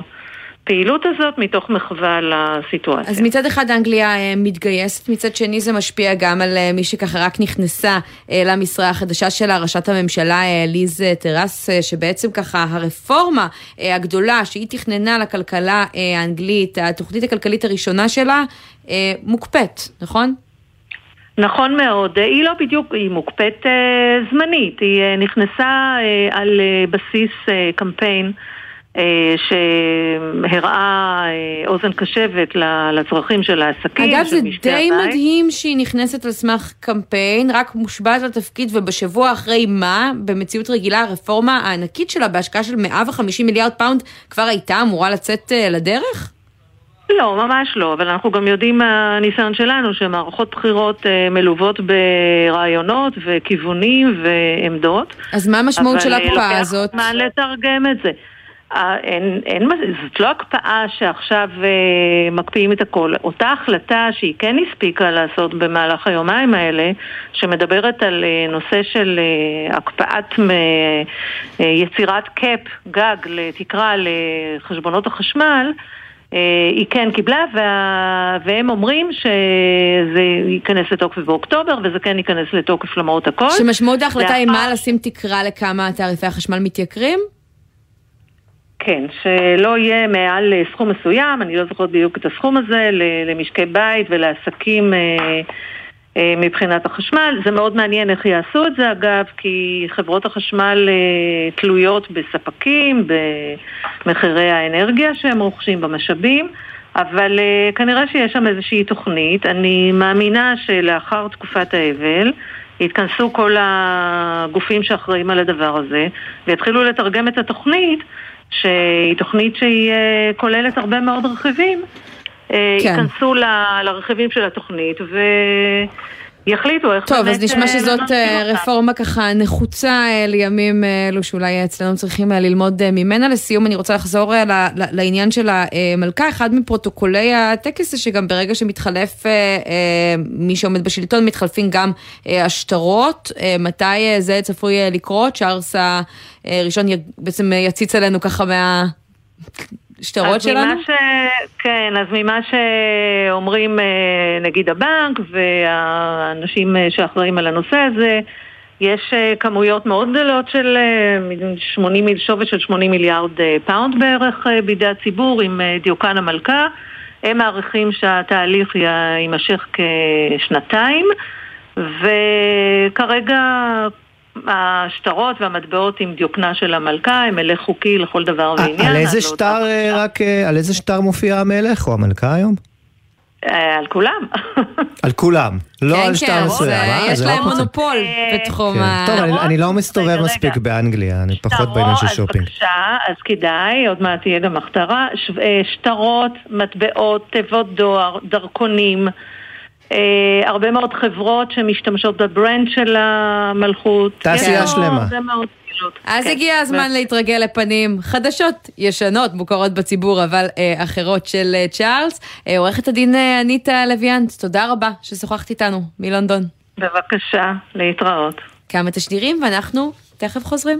הפעילות הזאת מתוך מחווה לסיטואציה. אז מצד אחד אנגליה אה, מתגייסת, מצד שני זה משפיע גם על אה, מי שככה רק נכנסה למשרה החדשה שלה, ראשת הממשלה ליז טרס, שבעצם ככה הרפורמה הגדולה שהיא תכננה לכלכלה האנגלית, התוכנית הכלכלית הראשונה שלה, מוקפאת, נכון? נכון מאוד, היא לא בדיוק, היא מוקפאת זמנית, היא נכנסה על בסיס קמפיין אה, שהראה אה, אוזן קשבת לצרכים של העסקים, אגב, זה די הבית. מדהים שהיא נכנסת על סמך קמפיין, רק מושבעת לתפקיד ובשבוע אחרי מה, במציאות רגילה, הרפורמה הענקית שלה בהשקעה של 150 מיליארד פאונד כבר הייתה אמורה לצאת אה, לדרך? לא, ממש לא, אבל אנחנו גם יודעים מהניסיון שלנו שמערכות בחירות מלוות ברעיונות וכיוונים ועמדות. אז מה המשמעות של ההקפאה הזאת? אבל לוקח זמן לתרגם את זה. אין, אין, זאת לא הקפאה שעכשיו אה, מקפיאים את הכל. אותה החלטה שהיא כן הספיקה לעשות במהלך היומיים האלה, שמדברת על אה, נושא של אה, הקפאת אה, אה, יצירת קאפ, גג, לתקרה לחשבונות החשמל, אה, היא כן קיבלה, וה... והם אומרים שזה ייכנס לתוקף באוקטובר, וזה כן ייכנס לתוקף למרות הכל. שמשמעות ההחלטה היא מה לשים תקרה לכמה תעריפי החשמל מתייקרים? כן, שלא יהיה מעל אה, סכום מסוים, אני לא זוכרת בדיוק את הסכום הזה, למשקי בית ולעסקים אה, אה, מבחינת החשמל. זה מאוד מעניין איך יעשו את זה אגב, כי חברות החשמל תלויות בספקים, במחירי האנרגיה שהם רוכשים, במשאבים. אבל uh, כנראה שיש שם איזושהי תוכנית. אני מאמינה שלאחר תקופת האבל יתכנסו כל הגופים שאחראים על הדבר הזה ויתחילו לתרגם את התוכנית שהיא תוכנית שהיא אה, כוללת הרבה מאוד רכיבים, אה, כן. ייכנסו לרכיבים של התוכנית ו... יחליטו איך טוב, באמת... טוב, אז נשמע אה, שזאת רפורמה ככה נחוצה לימים אלו שאולי אצלנו צריכים ללמוד ממנה. לסיום, אני רוצה לחזור לעניין של המלכה. אחד מפרוטוקולי הטקס זה שגם ברגע שמתחלף מי שעומד בשלטון, מתחלפים גם השטרות. מתי זה צפוי לקרות? צ'ארלס ראשון בעצם יציץ עלינו ככה מה... שטרות שלנו? ש... כן, אז ממה שאומרים אה, נגיד הבנק והאנשים אה, שאחראים על הנושא הזה, יש אה, כמויות מאוד גדולות של 80, שווי של 80 מיליארד פאונד בערך בידי הציבור עם דיוקן המלכה. הם מעריכים שהתהליך יימשך כשנתיים, וכרגע השטרות והמטבעות עם דיוקנה של המלכה הם הילך חוקי לכל דבר ועניין. על איזה שטר רק, אה, על איזה שטר מופיע המלך או המלכה היום? אה, על כולם. על כולם, לא כן, על שטר כן, מסוים. אה, יש להם מונופול בתחום ה... טוב, אני לא מסתובב מספיק באנגליה, אני פחות בעניין של שופינג. אז בבקשה, אז כדאי, עוד מעט תהיה גם הכתרה, שטרות, מטבעות, תיבות דואר, דרכונים. אה, הרבה מאוד חברות שמשתמשות בברנד של המלכות. תעשייה שלמה. זה מאוד אז כן. הגיע הזמן ו... להתרגל לפנים חדשות, ישנות, מוכרות בציבור, אבל אה, אחרות של אה, צ'ארלס. אה, עורכת הדין אה, אניטה לויאנט, תודה רבה ששוחחת איתנו מלונדון. בבקשה, להתראות. כמה תשדירים ואנחנו תכף חוזרים.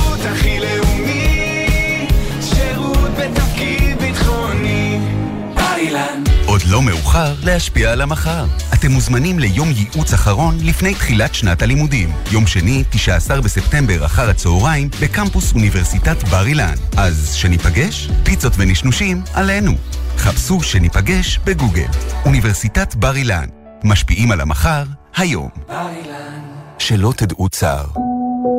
הכי לאומי, שירות בתפקיד ביטחוני. עוד לא מאוחר להשפיע על המחר. אתם מוזמנים ליום ייעוץ אחרון לפני תחילת שנת הלימודים. יום שני, 19 בספטמבר אחר הצהריים, בקמפוס אוניברסיטת בר אילן. אז שניפגש? פיצות ונשנושים עלינו. חפשו שניפגש בגוגל. אוניברסיטת בר אילן. משפיעים על המחר, היום. שלא תדעו צער.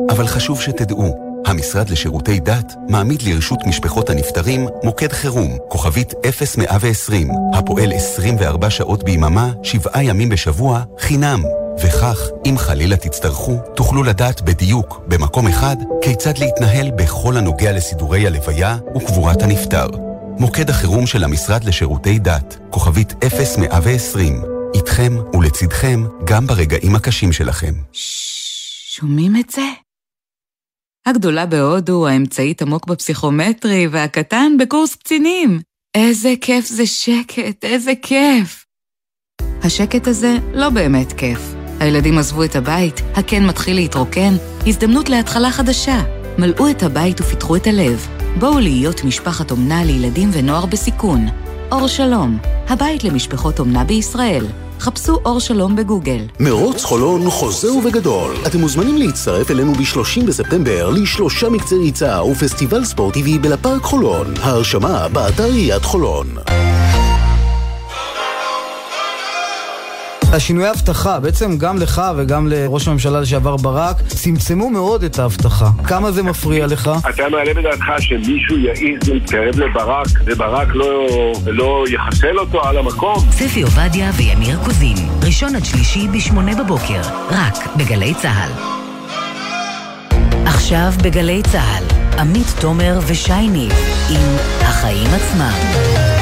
אבל חשוב שתדעו, המשרד לשירותי דת מעמיד לרשות משפחות הנפטרים מוקד חירום, כוכבית 0120, הפועל 24 שעות ביממה, שבעה ימים בשבוע, חינם. וכך, אם חלילה תצטרכו, תוכלו לדעת בדיוק, במקום אחד, כיצד להתנהל בכל הנוגע לסידורי הלוויה וקבורת הנפטר. מוקד החירום של המשרד לשירותי דת, כוכבית 0120, איתכם ולצידכם גם ברגעים הקשים שלכם. שומעים את זה? הגדולה בהודו, האמצעית עמוק בפסיכומטרי, והקטן בקורס קצינים. איזה כיף זה שקט, איזה כיף. השקט הזה לא באמת כיף. הילדים עזבו את הבית, הקן מתחיל להתרוקן, הזדמנות להתחלה חדשה. מלאו את הבית ופיתחו את הלב. בואו להיות משפחת אומנה לילדים ונוער בסיכון. אור שלום, הבית למשפחות אומנה בישראל. חפשו אור שלום בגוגל. מרוץ חולון חוזר ובגדול. אתם מוזמנים להצטרף אלינו ב-30 בספטמבר לשלושה מקצי ריצה ופסטיבל ספורטיבי בלפארק חולון. ההרשמה באתר עיריית חולון. השינוי האבטחה, בעצם גם לך וגם לראש הממשלה לשעבר ברק, צמצמו מאוד את האבטחה. כמה זה מפריע לך? אתה מעלה בדעתך שמישהו יעז להתקרב לברק, וברק לא, לא יחסל אותו על המקום? ספי עובדיה וימיר קוזין, ראשון עד שלישי בשמונה בבוקר, רק בגלי צה"ל. עכשיו בגלי צה"ל, עמית תומר ושי ניב עם החיים עצמם.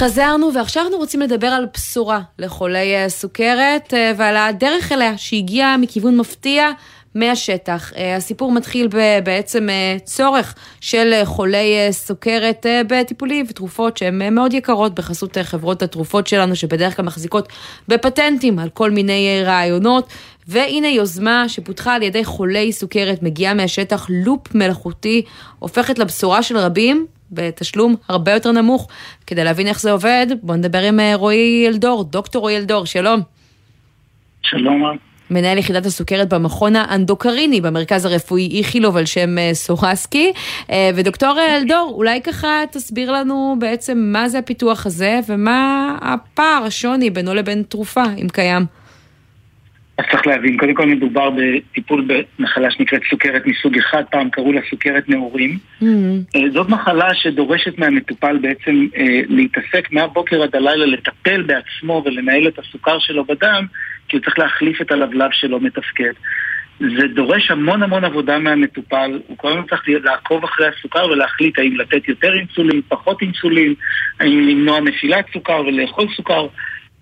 חזרנו ועכשיו אנחנו רוצים לדבר על בשורה לחולי אה, סוכרת אה, ועל הדרך אליה שהגיעה מכיוון מפתיע מהשטח. אה, הסיפור מתחיל בעצם צורך של חולי סוכרת בטיפולים ותרופות שהן מאוד יקרות בחסות חברות התרופות שלנו שבדרך כלל מחזיקות בפטנטים על כל מיני רעיונות. והנה יוזמה שפותחה על ידי חולי סוכרת מגיעה מהשטח, לופ מלאכותי, הופכת לבשורה של רבים בתשלום הרבה יותר נמוך. כדי להבין איך זה עובד, בואו נדבר עם אה, רועי אלדור, דוקטור רועי אלדור, שלום. שלום. מנהל יחידת הסוכרת במכון האנדוקריני במרכז הרפואי איכילוב על שם אה, סורסקי. אה, ודוקטור אלדור, אולי ככה תסביר לנו בעצם מה זה הפיתוח הזה ומה הפער, השוני בינו לבין תרופה, אם קיים. אז צריך להבין, קודם כל מדובר בטיפול במחלה שנקראת סוכרת מסוג אחד, פעם קראו לה סוכרת נעורים. Mm-hmm. אה, זאת מחלה שדורשת מהמטופל בעצם אה, להתעסק מהבוקר עד הלילה, לטפל בעצמו ולנהל את הסוכר שלו בדם, כי הוא צריך להחליף את הלבלב שלו מתפקד. זה דורש המון המון עבודה מהמטופל, הוא כל הזמן צריך לעקוב אחרי הסוכר ולהחליט האם לתת יותר אינסולין, פחות אינסולין, האם למנוע נפילת סוכר ולאכול סוכר.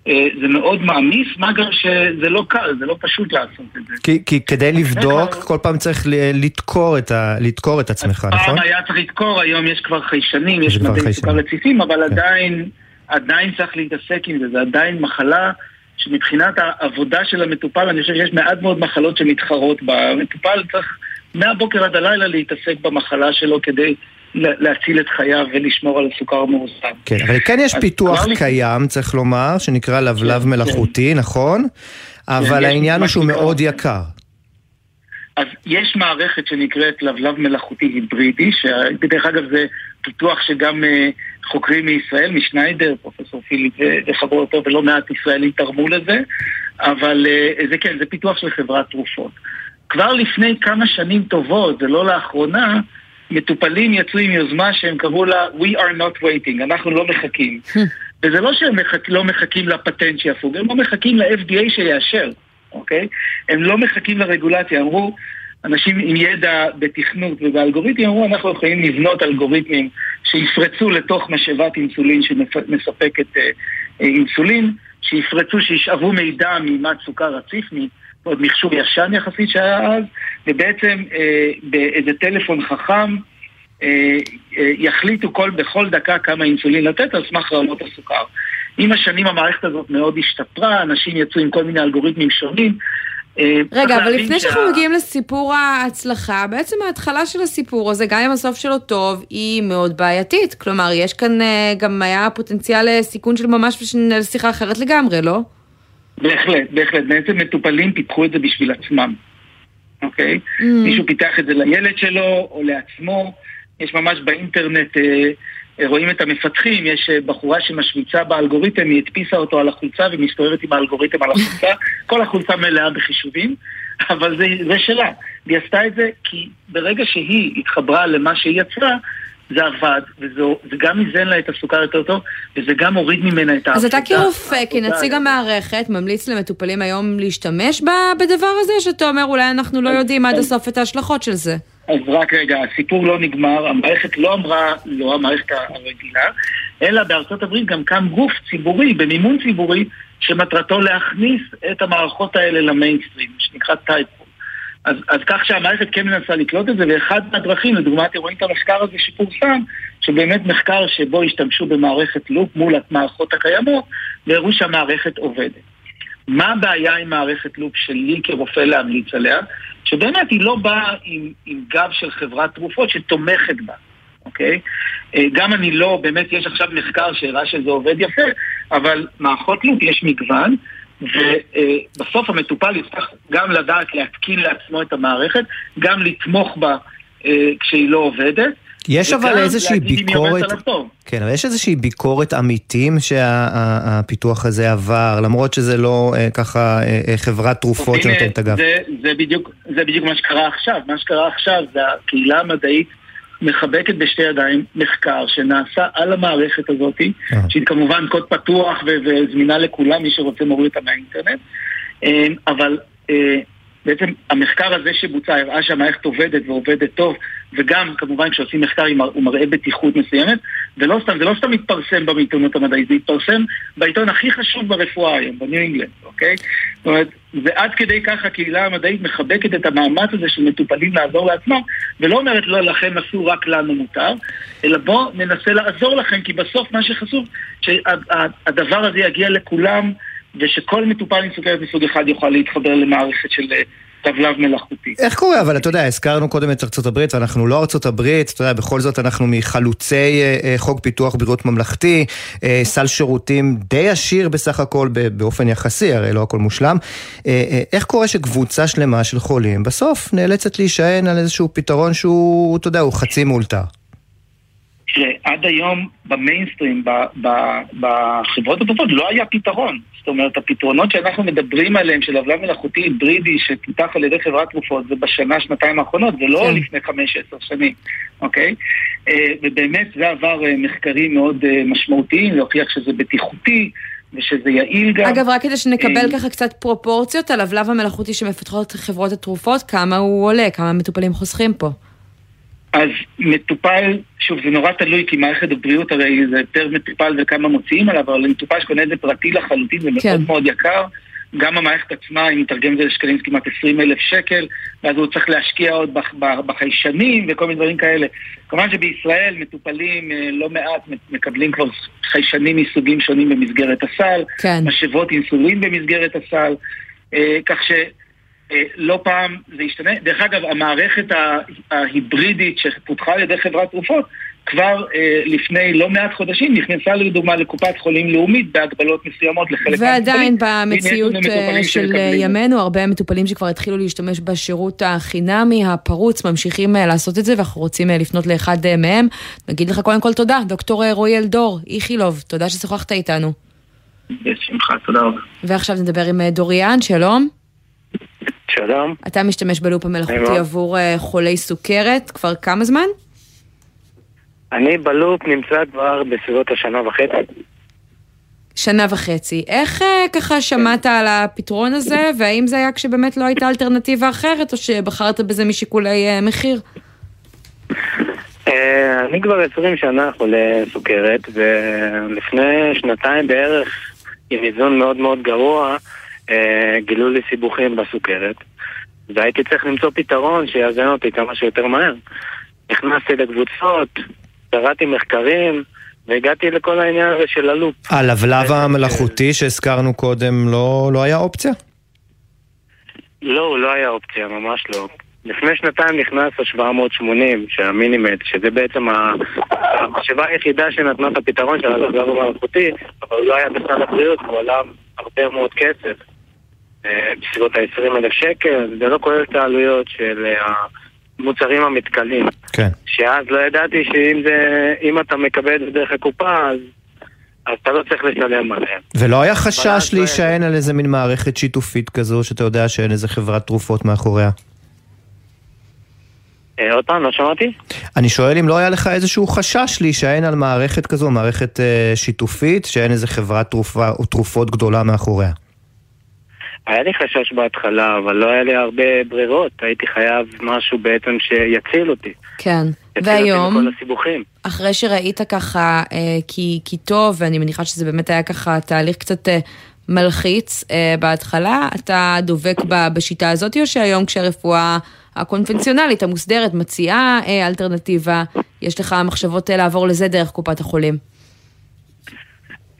אה, זה מאוד מעמיס, מה גם שזה לא קל, זה לא פשוט לעשות את זה. כי, כי כדי לבדוק, כל פעם צריך לדקור את, ה, לדקור את עצמך, נכון? פעם היה צריך לדקור, היום יש כבר חיישנים, יש מדי סוכר רציפים, אבל כן. עדיין, עדיין צריך להתעסק עם זה, זה עדיין מחלה שמבחינת העבודה של המטופל, אני חושב שיש מעט מאוד מחלות שמתחרות בה. המטופל צריך מהבוקר עד הלילה להתעסק במחלה שלו כדי להציל את חייו ולשמור על סוכר מאוזן. כן, אבל כן יש פיתוח קיים, צריך לומר, שנקרא לבלב כן, מלאכותי, כן. נכון? אבל העניין הוא שהוא מאוד יקר. אז יש מערכת שנקראת לבלב מלאכותי היברידי, שדרך אגב זה פיתוח שגם uh, חוקרים מישראל, משניידר, פרופסור פיליפ וחברותו ולא מעט ישראלים תרמו לזה, אבל uh, זה כן, זה פיתוח של חברת תרופות. כבר לפני כמה שנים טובות, זה לא לאחרונה, מטופלים יצאו עם יוזמה שהם קראו לה We are not waiting, אנחנו לא מחכים. וזה לא שהם מחכ... לא מחכים לפטנט שיפוג, הם לא מחכים ל-FDA שיאשר, אוקיי? הם לא מחכים לרגולציה, אמרו, אנשים עם ידע בתכנות ובאלגוריתמים אמרו, אנחנו יכולים לבנות אלגוריתמים שיפרצו לתוך משאבת אינסולין שמספקת אה, אה, אינסולין, שיפרצו, שישאבו מידע ממד סוכר רציף, עוד מכשור ישן יחסית שהיה אז, ובעצם אה, באיזה טלפון חכם אה, אה, יחליטו כל, בכל דקה כמה אינסולין לתת על סמך רעלות הסוכר. עם השנים המערכת הזאת מאוד השתפרה, אנשים יצאו עם כל מיני אלגוריתמים שונים. אה, רגע, אבל לפני שאנחנו שה... מגיעים לסיפור ההצלחה, בעצם ההתחלה של הסיפור הזה, גם אם הסוף שלו טוב, היא מאוד בעייתית. כלומר, יש כאן אה, גם היה פוטנציאל סיכון של ממש לשיחה אחרת לגמרי, לא? בהחלט, בהחלט. בעצם מטופלים פיתחו את זה בשביל עצמם, אוקיי? Mm. מישהו פיתח את זה לילד שלו או לעצמו. יש ממש באינטרנט אה, רואים את המפתחים, יש בחורה שמשוויצה באלגוריתם, היא הדפיסה אותו על החולצה ומסתובבת עם האלגוריתם על החולצה, כל החולצה מלאה בחישובים, אבל זה, זה שלה. והיא עשתה את זה כי ברגע שהיא התחברה למה שהיא יצרה, זה עבד, וזה גם איזן לה את הסוכר יותר טוב, וזה גם הוריד ממנה את העבודה. אז אתה כרופא, כנציג המערכת, ממליץ למטופלים היום להשתמש בדבר הזה, שאתה אומר אולי אנחנו לא יודעים עד הסוף את ההשלכות של זה? אז רק רגע, הסיפור לא נגמר, המערכת לא אמרה, לא המערכת הרגילה, אלא בארצות הברית גם קם גוף ציבורי, במימון ציבורי, שמטרתו להכניס את המערכות האלה למיינסטרים, שנקרא טייפו. אז, אז כך שהמערכת כן מנסה לקלוט את זה, ואחד מהדרכים, לדוגמה, אתם רואים את המחקר הזה שפורסם, שבאמת מחקר שבו השתמשו במערכת לופ מול המערכות הקיימות, והראו שהמערכת עובדת. מה הבעיה עם מערכת לופ שלי כרופא להמליץ עליה? שבאמת היא לא באה עם, עם גב של חברת תרופות שתומכת בה, אוקיי? אה, גם אני לא, באמת יש עכשיו מחקר שהראה שזה עובד יפה, אבל מערכות לופ יש מגוון, ובסוף המטופל יצטרך גם לדעת להתקין לעצמו את המערכת, גם לתמוך בה אה, כשהיא לא עובדת. יש אבל איזושהי ביקורת, כן, אבל יש איזושהי ביקורת אמיתים שהפיתוח הזה עבר, למרות שזה לא אה, ככה אה, אה, חברת תרופות שנותנת את הגב. זה, זה, בדיוק, זה בדיוק מה שקרה עכשיו, מה שקרה עכשיו זה הקהילה המדעית מחבקת בשתי ידיים מחקר שנעשה על המערכת הזאת, שהיא כמובן קוד פתוח וזמינה לכולם, מי שרוצה מוריד אותה מהאינטרנט, אבל בעצם המחקר הזה שבוצע הראה שהמערכת עובדת ועובדת טוב, וגם כמובן כשעושים מחקר הוא מראה בטיחות מסוימת, ולא סתם, זה לא סתם מתפרסם בעיתונות המדעית, זה מתפרסם בעיתון הכי חשוב ברפואה היום, בניו אינגלנד, אוקיי? זאת אומרת, ועד כדי כך הקהילה המדעית מחבקת את המאמץ הזה של מטופלים לעזור לעצמם, ולא אומרת לא, לכם אסור, רק לנו מותר, אלא בואו ננסה לעזור לכם, כי בסוף מה שחשוב, שהדבר הזה יגיע לכולם. ושכל מטופל עם סוכרת מסוג אחד יוכל להתחבר למערכת של אה, טבלב מלאכותי. איך קורה? אבל אתה יודע, הזכרנו קודם את ארצות הברית, ואנחנו לא ארצות הברית, אתה יודע, בכל זאת אנחנו מחלוצי אה, אה, חוק פיתוח בריאות ממלכתי, סל שירותים די עשיר בסך הכל באופן יחסי, הרי לא הכל מושלם. איך קורה שקבוצה שלמה של חולים בסוף נאלצת להישען על איזשהו פתרון שהוא, אתה יודע, הוא חצי מאולתר? תראה, עד היום במיינסטרים, בחברות התרופות, לא היה פתרון. זאת אומרת, הפתרונות שאנחנו מדברים עליהם, של הבלב מלאכותי היברידי שפותח על ידי חברת תרופות, זה בשנה, שנתיים האחרונות, זה לא כן. לפני חמש, עשר שנים, אוקיי? אה, ובאמת זה עבר אה, מחקרים מאוד אה, משמעותיים, להוכיח שזה בטיחותי. ושזה יעיל גם. אגב, רק כדי שנקבל ככה קצת פרופורציות על הבלב המלאכותי שמפתחות חברות התרופות, כמה הוא עולה, כמה מטופלים חוסכים פה. אז מטופל, שוב, זה נורא תלוי, כי מערכת הבריאות הרי זה יותר מטופל וכמה מוציאים עליו, אבל מטופל שקונה את זה פרטי לחלוטין, זה כן. מאוד מאוד יקר. גם המערכת עצמה, אם נתרגם את זה לשקלים, זה כמעט 20 אלף שקל, ואז הוא צריך להשקיע עוד בחיישנים וכל מיני דברים כאלה. כמובן שבישראל מטופלים אה, לא מעט מקבלים כבר חיישנים מסוגים שונים במסגרת הסל, כן. משאבות אינסולין במסגרת הסל, אה, כך ש... אה, לא פעם זה ישתנה. דרך אגב, המערכת ההיברידית שפותחה על ידי חברת תרופות, כבר אה, לפני לא מעט חודשים נכנסה לדוגמה לקופת חולים לאומית בהגבלות מסוימות לחלק ועדיין במציאות אה, של ימינו, הרבה מטופלים שכבר התחילו להשתמש בשירות החינמי הפרוץ, ממשיכים אה, לעשות את זה, ואנחנו רוצים לפנות לאחד מהם. נגיד לך קודם כל תודה, דוקטור רועי אלדור, איכילוב, תודה ששוחחת איתנו. בשמחה, תודה רבה. ועכשיו נדבר עם דוריאן, שלום. שלום. אתה משתמש בלופ המלאכותי עבור uh, חולי סוכרת כבר כמה זמן? אני בלופ נמצא כבר בסביבות השנה וחצי. שנה וחצי. איך uh, ככה שמעת על הפתרון הזה, והאם זה היה כשבאמת לא הייתה אלטרנטיבה אחרת, או שבחרת בזה משיקולי uh, מחיר? אני כבר 20 שנה חולה סוכרת, ולפני שנתיים בערך, עם איזון מאוד מאוד גרוע, אה, גילו לי סיבוכים בסוכרת, והייתי צריך למצוא פתרון שיאזן אותי כמה שיותר מהר. נכנסתי לקבוצות, קראתי מחקרים, והגעתי לכל העניין הזה של הלופ. הלבלב המלאכותי שהזכרנו קודם לא, לא היה אופציה? לא, הוא לא היה אופציה, ממש לא. לפני שנתיים נכנס ה-780, שהמינימט, שזה בעצם המחשבה היחידה שנתנה את הפתרון של הלבלב המלאכותי, אבל הוא לא היה בסל הבריאות, הוא עלה הרבה מאוד כסף. בסביבות ה-20 אלף שקל, זה לא כולל את העלויות של המוצרים המתכלים. כן. שאז לא ידעתי שאם זה, אם אתה מקבל את זה דרך הקופה, אז, אז אתה לא צריך לשלם עליהם. ולא היה חשש אז לא להישען על איזה מין מערכת שיתופית כזו, שאתה יודע שאין איזה חברת תרופות מאחוריה? אה, עוד פעם, לא שמעתי? אני שואל אם לא היה לך איזשהו חשש להישען על מערכת כזו, מערכת אה, שיתופית, שאין איזה חברת תרופה או תרופות גדולה מאחוריה. היה לי חשש בהתחלה, אבל לא היה לי הרבה ברירות. הייתי חייב משהו בעצם שיציל אותי. כן. יציל אותי והיום, מכל הסיבוכים. אחרי שראית ככה אה, כי, כי טוב, ואני מניחה שזה באמת היה ככה תהליך קצת אה, מלחיץ אה, בהתחלה, אתה דבק ב, בשיטה הזאת, או שהיום כשהרפואה הקונבנציונלית, המוסדרת, מציעה אה, אלטרנטיבה, יש לך מחשבות אה, לעבור לזה דרך קופת החולים?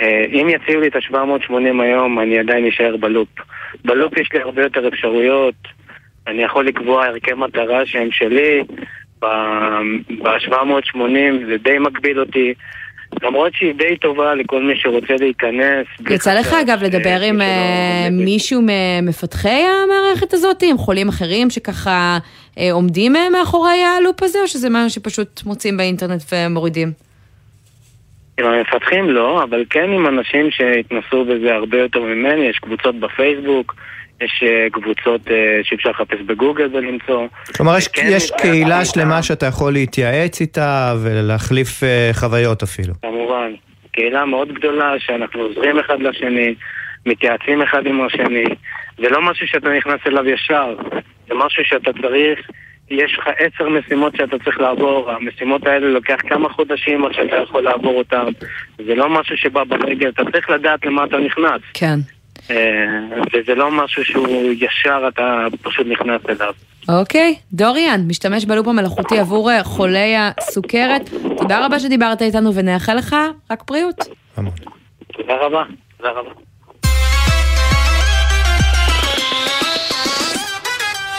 אה, אם יציעו לי את ה-780 היום, אני עדיין אשאר בלופ. בלופ יש לי הרבה יותר אפשרויות. אני יכול לקבוע ערכי מטרה שהם שלי. ב-780 זה די מגביל אותי. למרות שהיא די טובה לכל מי שרוצה להיכנס. יצא לך אגב לדבר עם אה, מישהו ממפתחי המערכת הזאת, עם חולים אחרים שככה אה, עומדים אה, מאחורי הלופ הזה, או שזה משהו שפשוט מוצאים באינטרנט ומורידים? עם המפתחים? לא, אבל כן עם אנשים שהתנסו בזה הרבה יותר ממני, יש קבוצות בפייסבוק, יש אה, קבוצות אה, שאפשר לחפש בגוגל ולמצוא. כלומר, יש, וכן, יש מתייעצים קהילה שלמה שאתה יכול להתייעץ איתה ולהחליף אה, חוויות אפילו. כמובן, קהילה מאוד גדולה שאנחנו עוזרים אחד לשני, מתייעצים אחד עם השני, זה לא משהו שאתה נכנס אליו ישר, זה משהו שאתה צריך, יש לך עשר משימות שאתה צריך לעבור, המשימות האלה לוקח כמה חודשים עד שאתה יכול לעבור אותן, זה לא משהו שבא ברגל, אתה צריך לדעת למה אתה נכנס. כן. אה, וזה לא משהו שהוא ישר אתה פשוט נכנס אליו. אוקיי, דוריאן, משתמש בלופ המלאכותי עבור אה, חולי הסוכרת. תודה רבה שדיברת איתנו ונאחל לך רק בריאות. תודה רבה, תודה רבה.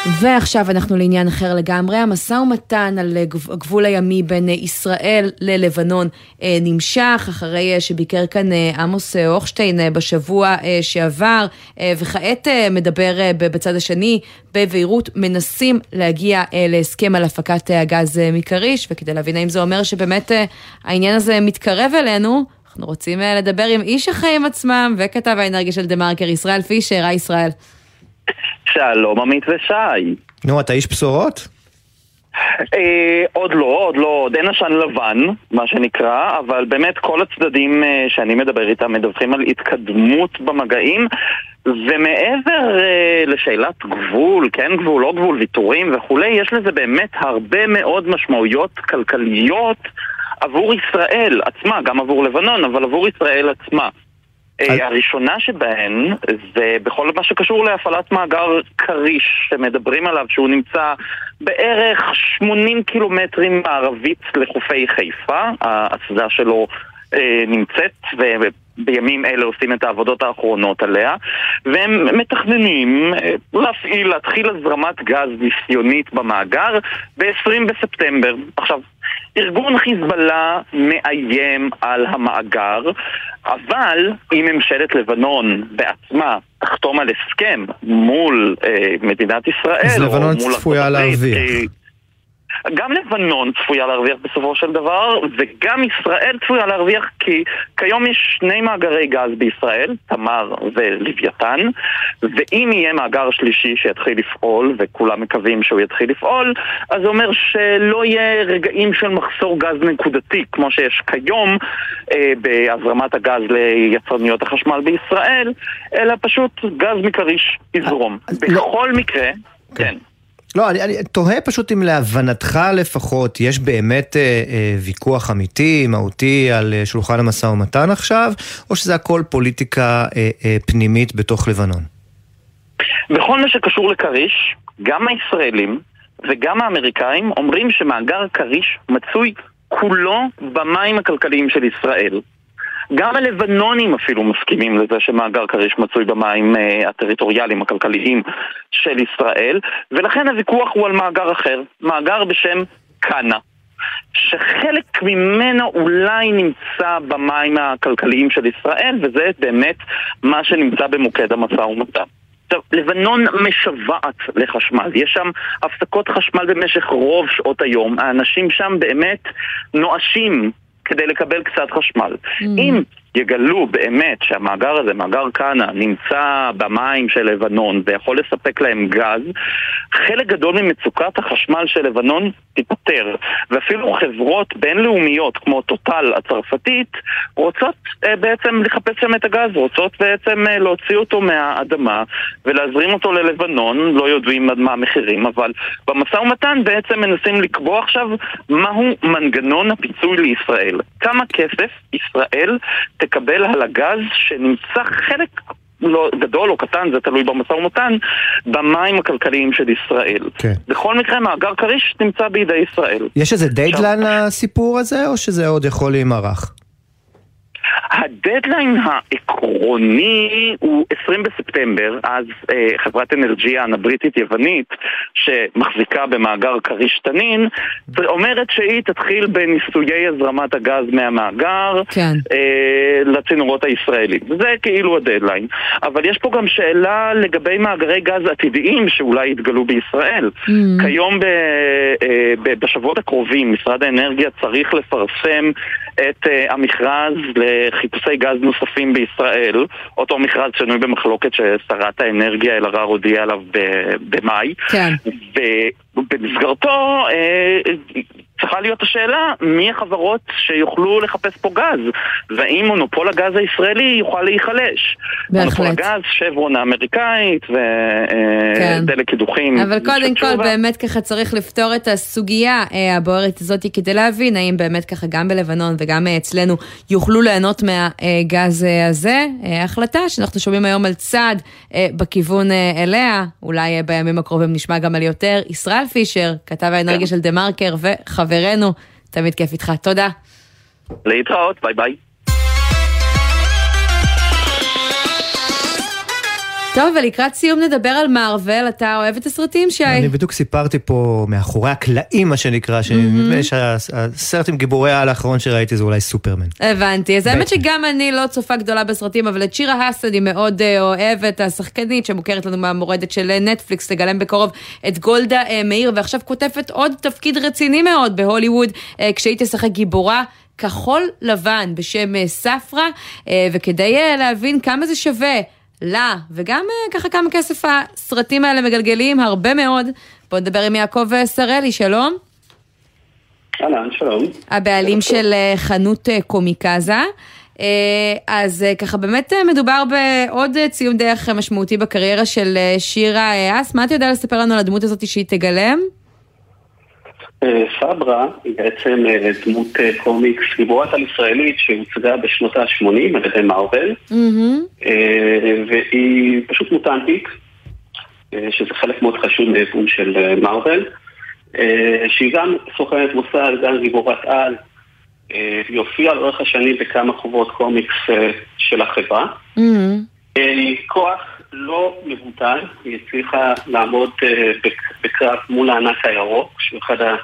ועכשיו אנחנו לעניין אחר לגמרי, המשא ומתן על גב- הגבול הימי בין אה, ישראל ללבנון אה, נמשך, אחרי אה, שביקר כאן עמוס הוכשטיין בשבוע שעבר, וכעת מדבר בצד השני בבהירות, מנסים להגיע להסכם על הפקת הגז מכריש, וכדי להבין האם זה אומר שבאמת העניין הזה מתקרב אלינו, אנחנו רוצים לדבר עם איש החיים עצמם וכתב האנרגיה של דה מרקר, ישראל פישר, היי ישראל. שלום עמית ושי. נו, אתה איש בשורות? אה, עוד לא, עוד לא, עוד אין עשן לבן, מה שנקרא, אבל באמת כל הצדדים אה, שאני מדבר איתם מדווחים על התקדמות במגעים, ומעבר אה, לשאלת גבול, כן גבול, לא גבול, ויתורים וכולי, יש לזה באמת הרבה מאוד משמעויות כלכליות עבור ישראל עצמה, גם עבור לבנון, אבל עבור ישראל עצמה. אה, הראשונה שבהן זה בכל מה שקשור להפעלת מאגר כריש שמדברים עליו שהוא נמצא בערך 80 קילומטרים מערבית לחופי חיפה, האסדה שלו אה, נמצאת ובימים אלה עושים את העבודות האחרונות עליה והם מתכננים אה, להפעיל, להתחיל הזרמת גז ניסיונית במאגר ב-20 בספטמבר. עכשיו ארגון חיזבאללה מאיים על המאגר, אבל אם ממשלת לבנון בעצמה תחתום על הסכם מול אה, מדינת ישראל, אז לבנון מול צפויה להרוויח. אה, גם לבנון צפויה להרוויח בסופו של דבר, וגם ישראל צפויה להרוויח כי כיום יש שני מאגרי גז בישראל, תמר ולוויתן, ואם יהיה מאגר שלישי שיתחיל לפעול, וכולם מקווים שהוא יתחיל לפעול, אז זה אומר שלא יהיה רגעים של מחסור גז נקודתי, כמו שיש כיום אה, בהזרמת הגז ליצרניות החשמל בישראל, אלא פשוט גז מכריש יזרום. בכל מקרה, כן. לא, אני, אני תוהה פשוט אם להבנתך לפחות יש באמת אה, אה, ויכוח אמיתי, מהותי, על אה, שולחן המשא ומתן עכשיו, או שזה הכל פוליטיקה אה, אה, פנימית בתוך לבנון? בכל מה שקשור לכריש, גם הישראלים וגם האמריקאים אומרים שמאגר כריש מצוי כולו במים הכלכליים של ישראל. גם הלבנונים אפילו מסכימים לזה שמאגר כריש מצוי במים אה, הטריטוריאליים הכלכליים של ישראל, ולכן הוויכוח הוא על מאגר אחר, מאגר בשם קאנה. שחלק ממנו אולי נמצא במים הכלכליים של ישראל, וזה באמת מה שנמצא במוקד המשא ומתן. עכשיו, לבנון משוועת לחשמל, יש שם הפסקות חשמל במשך רוב שעות היום, האנשים שם באמת נואשים כדי לקבל קצת חשמל. Mm. אם יגלו באמת שהמאגר הזה, מאגר כנא, נמצא במים של לבנון ויכול לספק להם גז, חלק גדול ממצוקת החשמל של לבנון תיפטר. ואפילו חברות בינלאומיות כמו טוטל הצרפתית רוצות אה, בעצם לחפש שם את הגז, רוצות בעצם אה, להוציא אותו מהאדמה ולהזרים אותו ללבנון, לא יודעים עד מה המחירים, אבל במשא ומתן בעצם מנסים לקבוע עכשיו מהו מנגנון הפיצוי לישראל. כמה כסף ישראל תקבל על הגז שנמצא חלק לא גדול או קטן, זה תלוי במשא ומתן, במים הכלכליים של ישראל. כן. בכל מקרה, מאגר כריש נמצא בידי ישראל. יש איזה דדליין לסיפור הזה, או שזה עוד יכול להימרח? הדדליין העקרוני הוא 20 בספטמבר, אז אה, חברת אנרג'יאן הבריטית-יוונית, שמחזיקה במאגר כריש תנין, אומרת שהיא תתחיל בניסויי הזרמת הגז מהמאגר כן. אה, לצינורות הישראלים. זה כאילו הדדליין. אבל יש פה גם שאלה לגבי מאגרי גז עתידיים שאולי יתגלו בישראל. Mm. כיום ב, אה, ב, בשבועות הקרובים משרד האנרגיה צריך לפרסם את אה, המכרז לחיפושי גז נוספים בישראל, אותו מכרז שנוי במחלוקת ששרת האנרגיה אלהרר הודיעה עליו במאי. כן. ובמסגרתו אה, צריכה להיות השאלה מי החברות שיוכלו לחפש פה גז, והאם מונופול הגז הישראלי יוכל להיחלש. בהחלט. מונופול הגז, שברון האמריקאית כן. ודלק קידוחים. אבל קודם כל. באמת ככה צריך לפתור את הסוגיה אה, הבוערת הזאת כדי להבין האם באמת ככה גם בלבנון וגם אה, אצלנו יוכלו ליהנות מהגז אה, הזה. אה, החלטה שאנחנו שומעים היום על צעד אה, בכיוון אה, אליה, אולי אה, בימים הקרובים נשמע גם על יותר. ישראל פישר, כתב האנרגיה של דה מרקר וחברנו, תמיד כיף איתך, תודה. להתראות, ביי ביי. טוב, ולקראת סיום נדבר על מארוול, אתה אוהב את הסרטים, שי? אני בדיוק סיפרתי פה מאחורי הקלעים, מה שנקרא, שנדמה לי שהסרט עם גיבורי העל האחרון שראיתי זה אולי סופרמן. הבנתי, אז האמת שגם אני לא צופה גדולה בסרטים, אבל את שירה האסד היא מאוד אה, אוהבת, השחקנית שמוכרת לנו מהמורדת של נטפליקס, תגלם בקרוב את גולדה אה, מאיר, ועכשיו כותבת עוד תפקיד רציני מאוד בהוליווד, אה, כשהיא תשחק גיבורה. כחול לבן בשם ספרה, אה, וכדי להבין כמה זה שווה לה, וגם אה, ככה כמה כסף הסרטים האלה מגלגלים, הרבה מאוד. בואו נדבר עם יעקב אה, שרלי, שלום. אהלן, שלום. הבעלים של אה, חנות קומיקזה. אז ככה באמת מדובר בעוד ציון דרך משמעותי בקריירה של שירה אס. מה אתה יודע לספר לנו על הדמות הזאת שהיא תגלם? אה, סברה היא בעצם אה, דמות אה, קומיקס גיבורת על ישראלית שהוצגה בשנות ה-80 על ידי מארוול, אה, והיא פשוט מוטנטית, שזה חלק מאוד חשוב מארגון של מארוול, שהיא גם סוכנת מוסד, גם גיבורת על, היא הופיעה לאורך השנים בכמה חובות קומיקס של החברה. אה, כוח לא מבוטל, היא הצליחה לעמוד בק- בקרב מול הענק הירוק, שהוא אחד ה...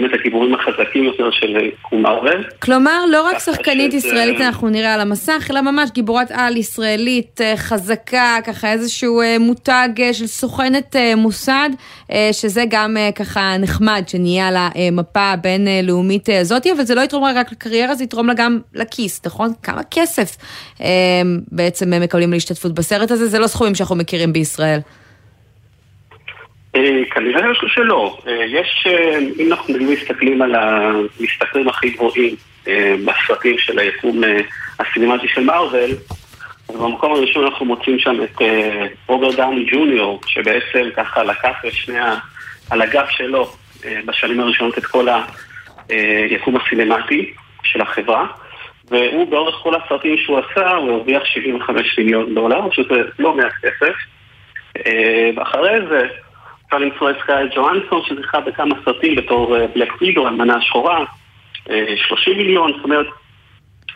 באמת הגיבורים החזקים יותר של קום מארוול. כלומר, לא רק שחקנית ישראלית אנחנו נראה על המסך, אלא ממש גיבורת על ישראלית אה, חזקה, ככה איזשהו אה, מותג אה, של סוכנת מוסד, שזה גם ככה נחמד שנהיה לה אה, מפה הבינלאומית הזאתי, אבל זה לא יתרום רק לקריירה, זה יתרום לה גם לכיס, נכון? כמה כסף בעצם מקבלים להשתתפות בסרט הזה, זה לא סכומים שאנחנו מכירים בישראל. אה, כנראה שלא. אה, יש, אה, אם אנחנו מסתכלים על המשתכרים הכי גבוהים אה, בסרטים של היקום אה, הסינמטי של מארוול, במקום הראשון אנחנו מוצאים שם את אה, רוברט דאוני ג'וניור, שבעצם ככה לקח לשני. על הגב שלו אה, בשנים הראשונות את כל היקום הסינמטי של החברה. והוא באורך כל הסרטים שהוא עשה, הוא הרוויח 75 מיליון דולר, שזה לא מעט כסף. אה, ואחרי זה אפשר למצוא את סקאי ג'ואנסון שזכה בכמה סרטים בתור אה, בלק וידו, המנה השחורה, אה, 30 מיליון, זאת אומרת,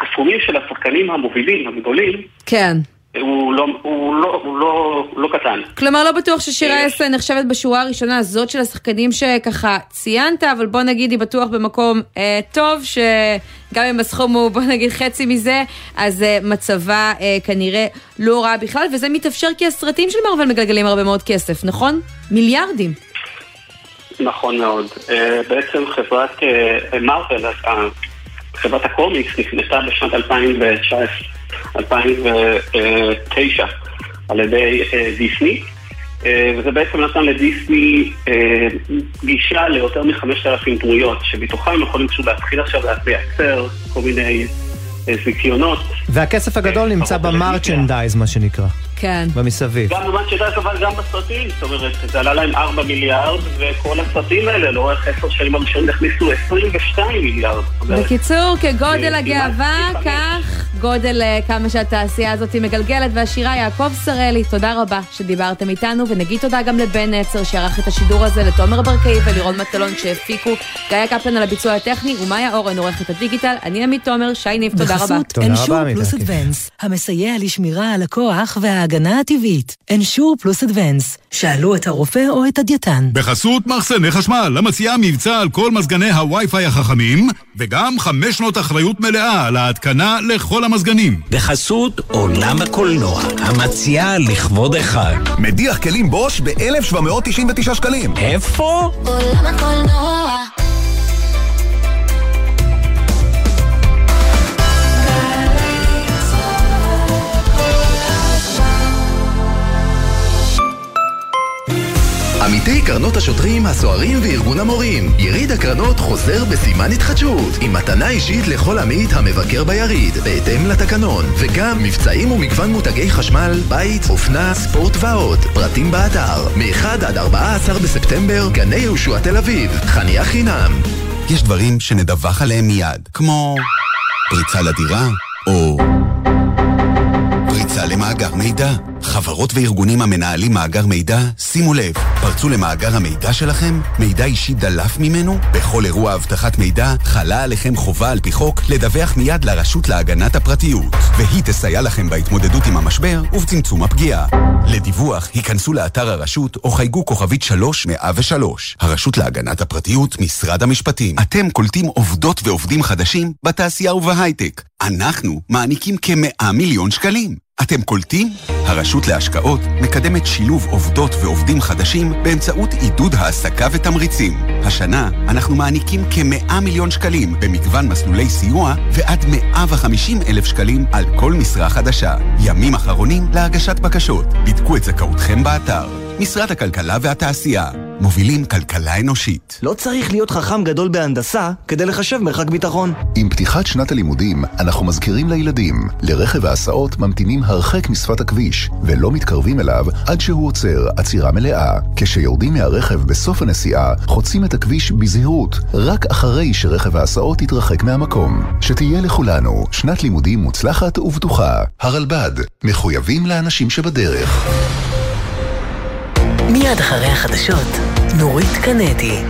הסכומים של השחקנים המובילים, הגדולים, כן. הוא לא, הוא לא, הוא לא, לא קטן. כלומר, לא בטוח ששירה אס נחשבת בשורה הראשונה הזאת של השחקנים שככה ציינת, אבל בוא נגיד היא בטוח במקום אה, טוב, שגם אם הסכום הוא בוא נגיד חצי מזה, אז אה, מצבה אה, כנראה לא רע בכלל, וזה מתאפשר כי הסרטים של מרוויל מגלגלים הרבה מאוד כסף, נכון? מיליארדים. נכון מאוד. אה, בעצם חברת מרוויל, חברת הקומיקס, נכנסה בשנת 2019. 2009 על ידי אה, דיסני. אה, וזה בעצם נתן לדיסני אה, גישה ליותר מחמשת אלפים דמויות, שבתוכם הם יכולים פשוט להתחיל עכשיו לייצר כל מיני זיכיונות. והכסף הגדול נמצא במרצ'נדייז, מה שנקרא. כן. במסביב. גם במרצ'נדייז, אבל גם בסרטים. זאת אומרת, זה עלה להם 4 מיליארד, וכל הסרטים האלה, לאורך עשר שנים הראשונים, הכניסו 22 מיליארד. בקיצור, כגודל הגאווה, כך גודל אה, כמה שהתעשייה הזאת מגלגלת. והשירה יעקב שרלי, תודה רבה שדיברתם איתנו, ונגיד תודה גם לבן נצר שערך את השידור הזה, לתומר ברקאי ולירון מטלון שהפיקו, גיא קפלן על הביצוע הטכני, ומאיה אורן עורכת הדיגיטל. אני עמית תומר, שי ניב, תודה רבה. בחסות אנשור פלוס אדוונס, המסייע לשמירה על הכוח וההגנה הטבעית. אנשור פלוס אדוונס, שאלו את הרופא או את הדייתן. בחסות מחסני חשמל, המציעה מבצע על כל מזגני הווי-פיי החכמים, וגם חמש שנות אחריות מלאה על ההתקנה לכל המזגנים. בחסות עולם הקולנוע, המציעה לכבוד החג. מדיח כלים בוש ב-1799 שקלים. איפה? עולם הקולנוע עמיתי קרנות השוטרים, הסוהרים וארגון המורים. יריד הקרנות חוזר בסימן התחדשות, עם מתנה אישית לכל עמית המבקר ביריד, בהתאם לתקנון, וגם מבצעים ומגוון מותגי חשמל, בית, אופנה, ספורט ועוד. פרטים באתר, מ-1 עד 14 בספטמבר, גני יהושע תל אביב, חניה חינם. יש דברים שנדווח עליהם מיד, כמו פריצה לדירה, או פריצה למאגר מידע. חברות וארגונים המנהלים מאגר מידע, שימו לב, פרצו למאגר המידע שלכם? מידע אישי דלף ממנו? בכל אירוע אבטחת מידע חלה עליכם חובה על פי חוק לדווח מיד לרשות להגנת הפרטיות, והיא תסייע לכם בהתמודדות עם המשבר ובצמצום הפגיעה. לדיווח, היכנסו לאתר הרשות או חייגו כוכבית 3103. הרשות להגנת הפרטיות, משרד המשפטים. אתם קולטים עובדות ועובדים חדשים בתעשייה ובהייטק. אנחנו מעניקים כמאה מיליון שקלים. אתם קולטים? הרשות להשקעות מקדמת שילוב עובדות ועובדים חדשים באמצעות עידוד העסקה ותמריצים. השנה אנחנו מעניקים כ-100 מיליון שקלים במגוון מסלולי סיוע ועד 150 אלף שקלים על כל משרה חדשה. ימים אחרונים להגשת בקשות. בדקו את זכאותכם באתר. משרד הכלכלה והתעשייה. מובילים כלכלה אנושית. לא צריך להיות חכם גדול בהנדסה כדי לחשב מרחק ביטחון. עם פתיחת שנת הלימודים, אנחנו מזכירים לילדים, לרכב ההסעות ממתינים הרחק משפת הכביש, ולא מתקרבים אליו עד שהוא עוצר עצירה מלאה. כשיורדים מהרכב בסוף הנסיעה, חוצים את הכביש בזהירות, רק אחרי שרכב ההסעות יתרחק מהמקום. שתהיה לכולנו שנת לימודים מוצלחת ובטוחה. הרלב"ד, מחויבים לאנשים שבדרך. מיד אחרי החדשות, נורית קנדי.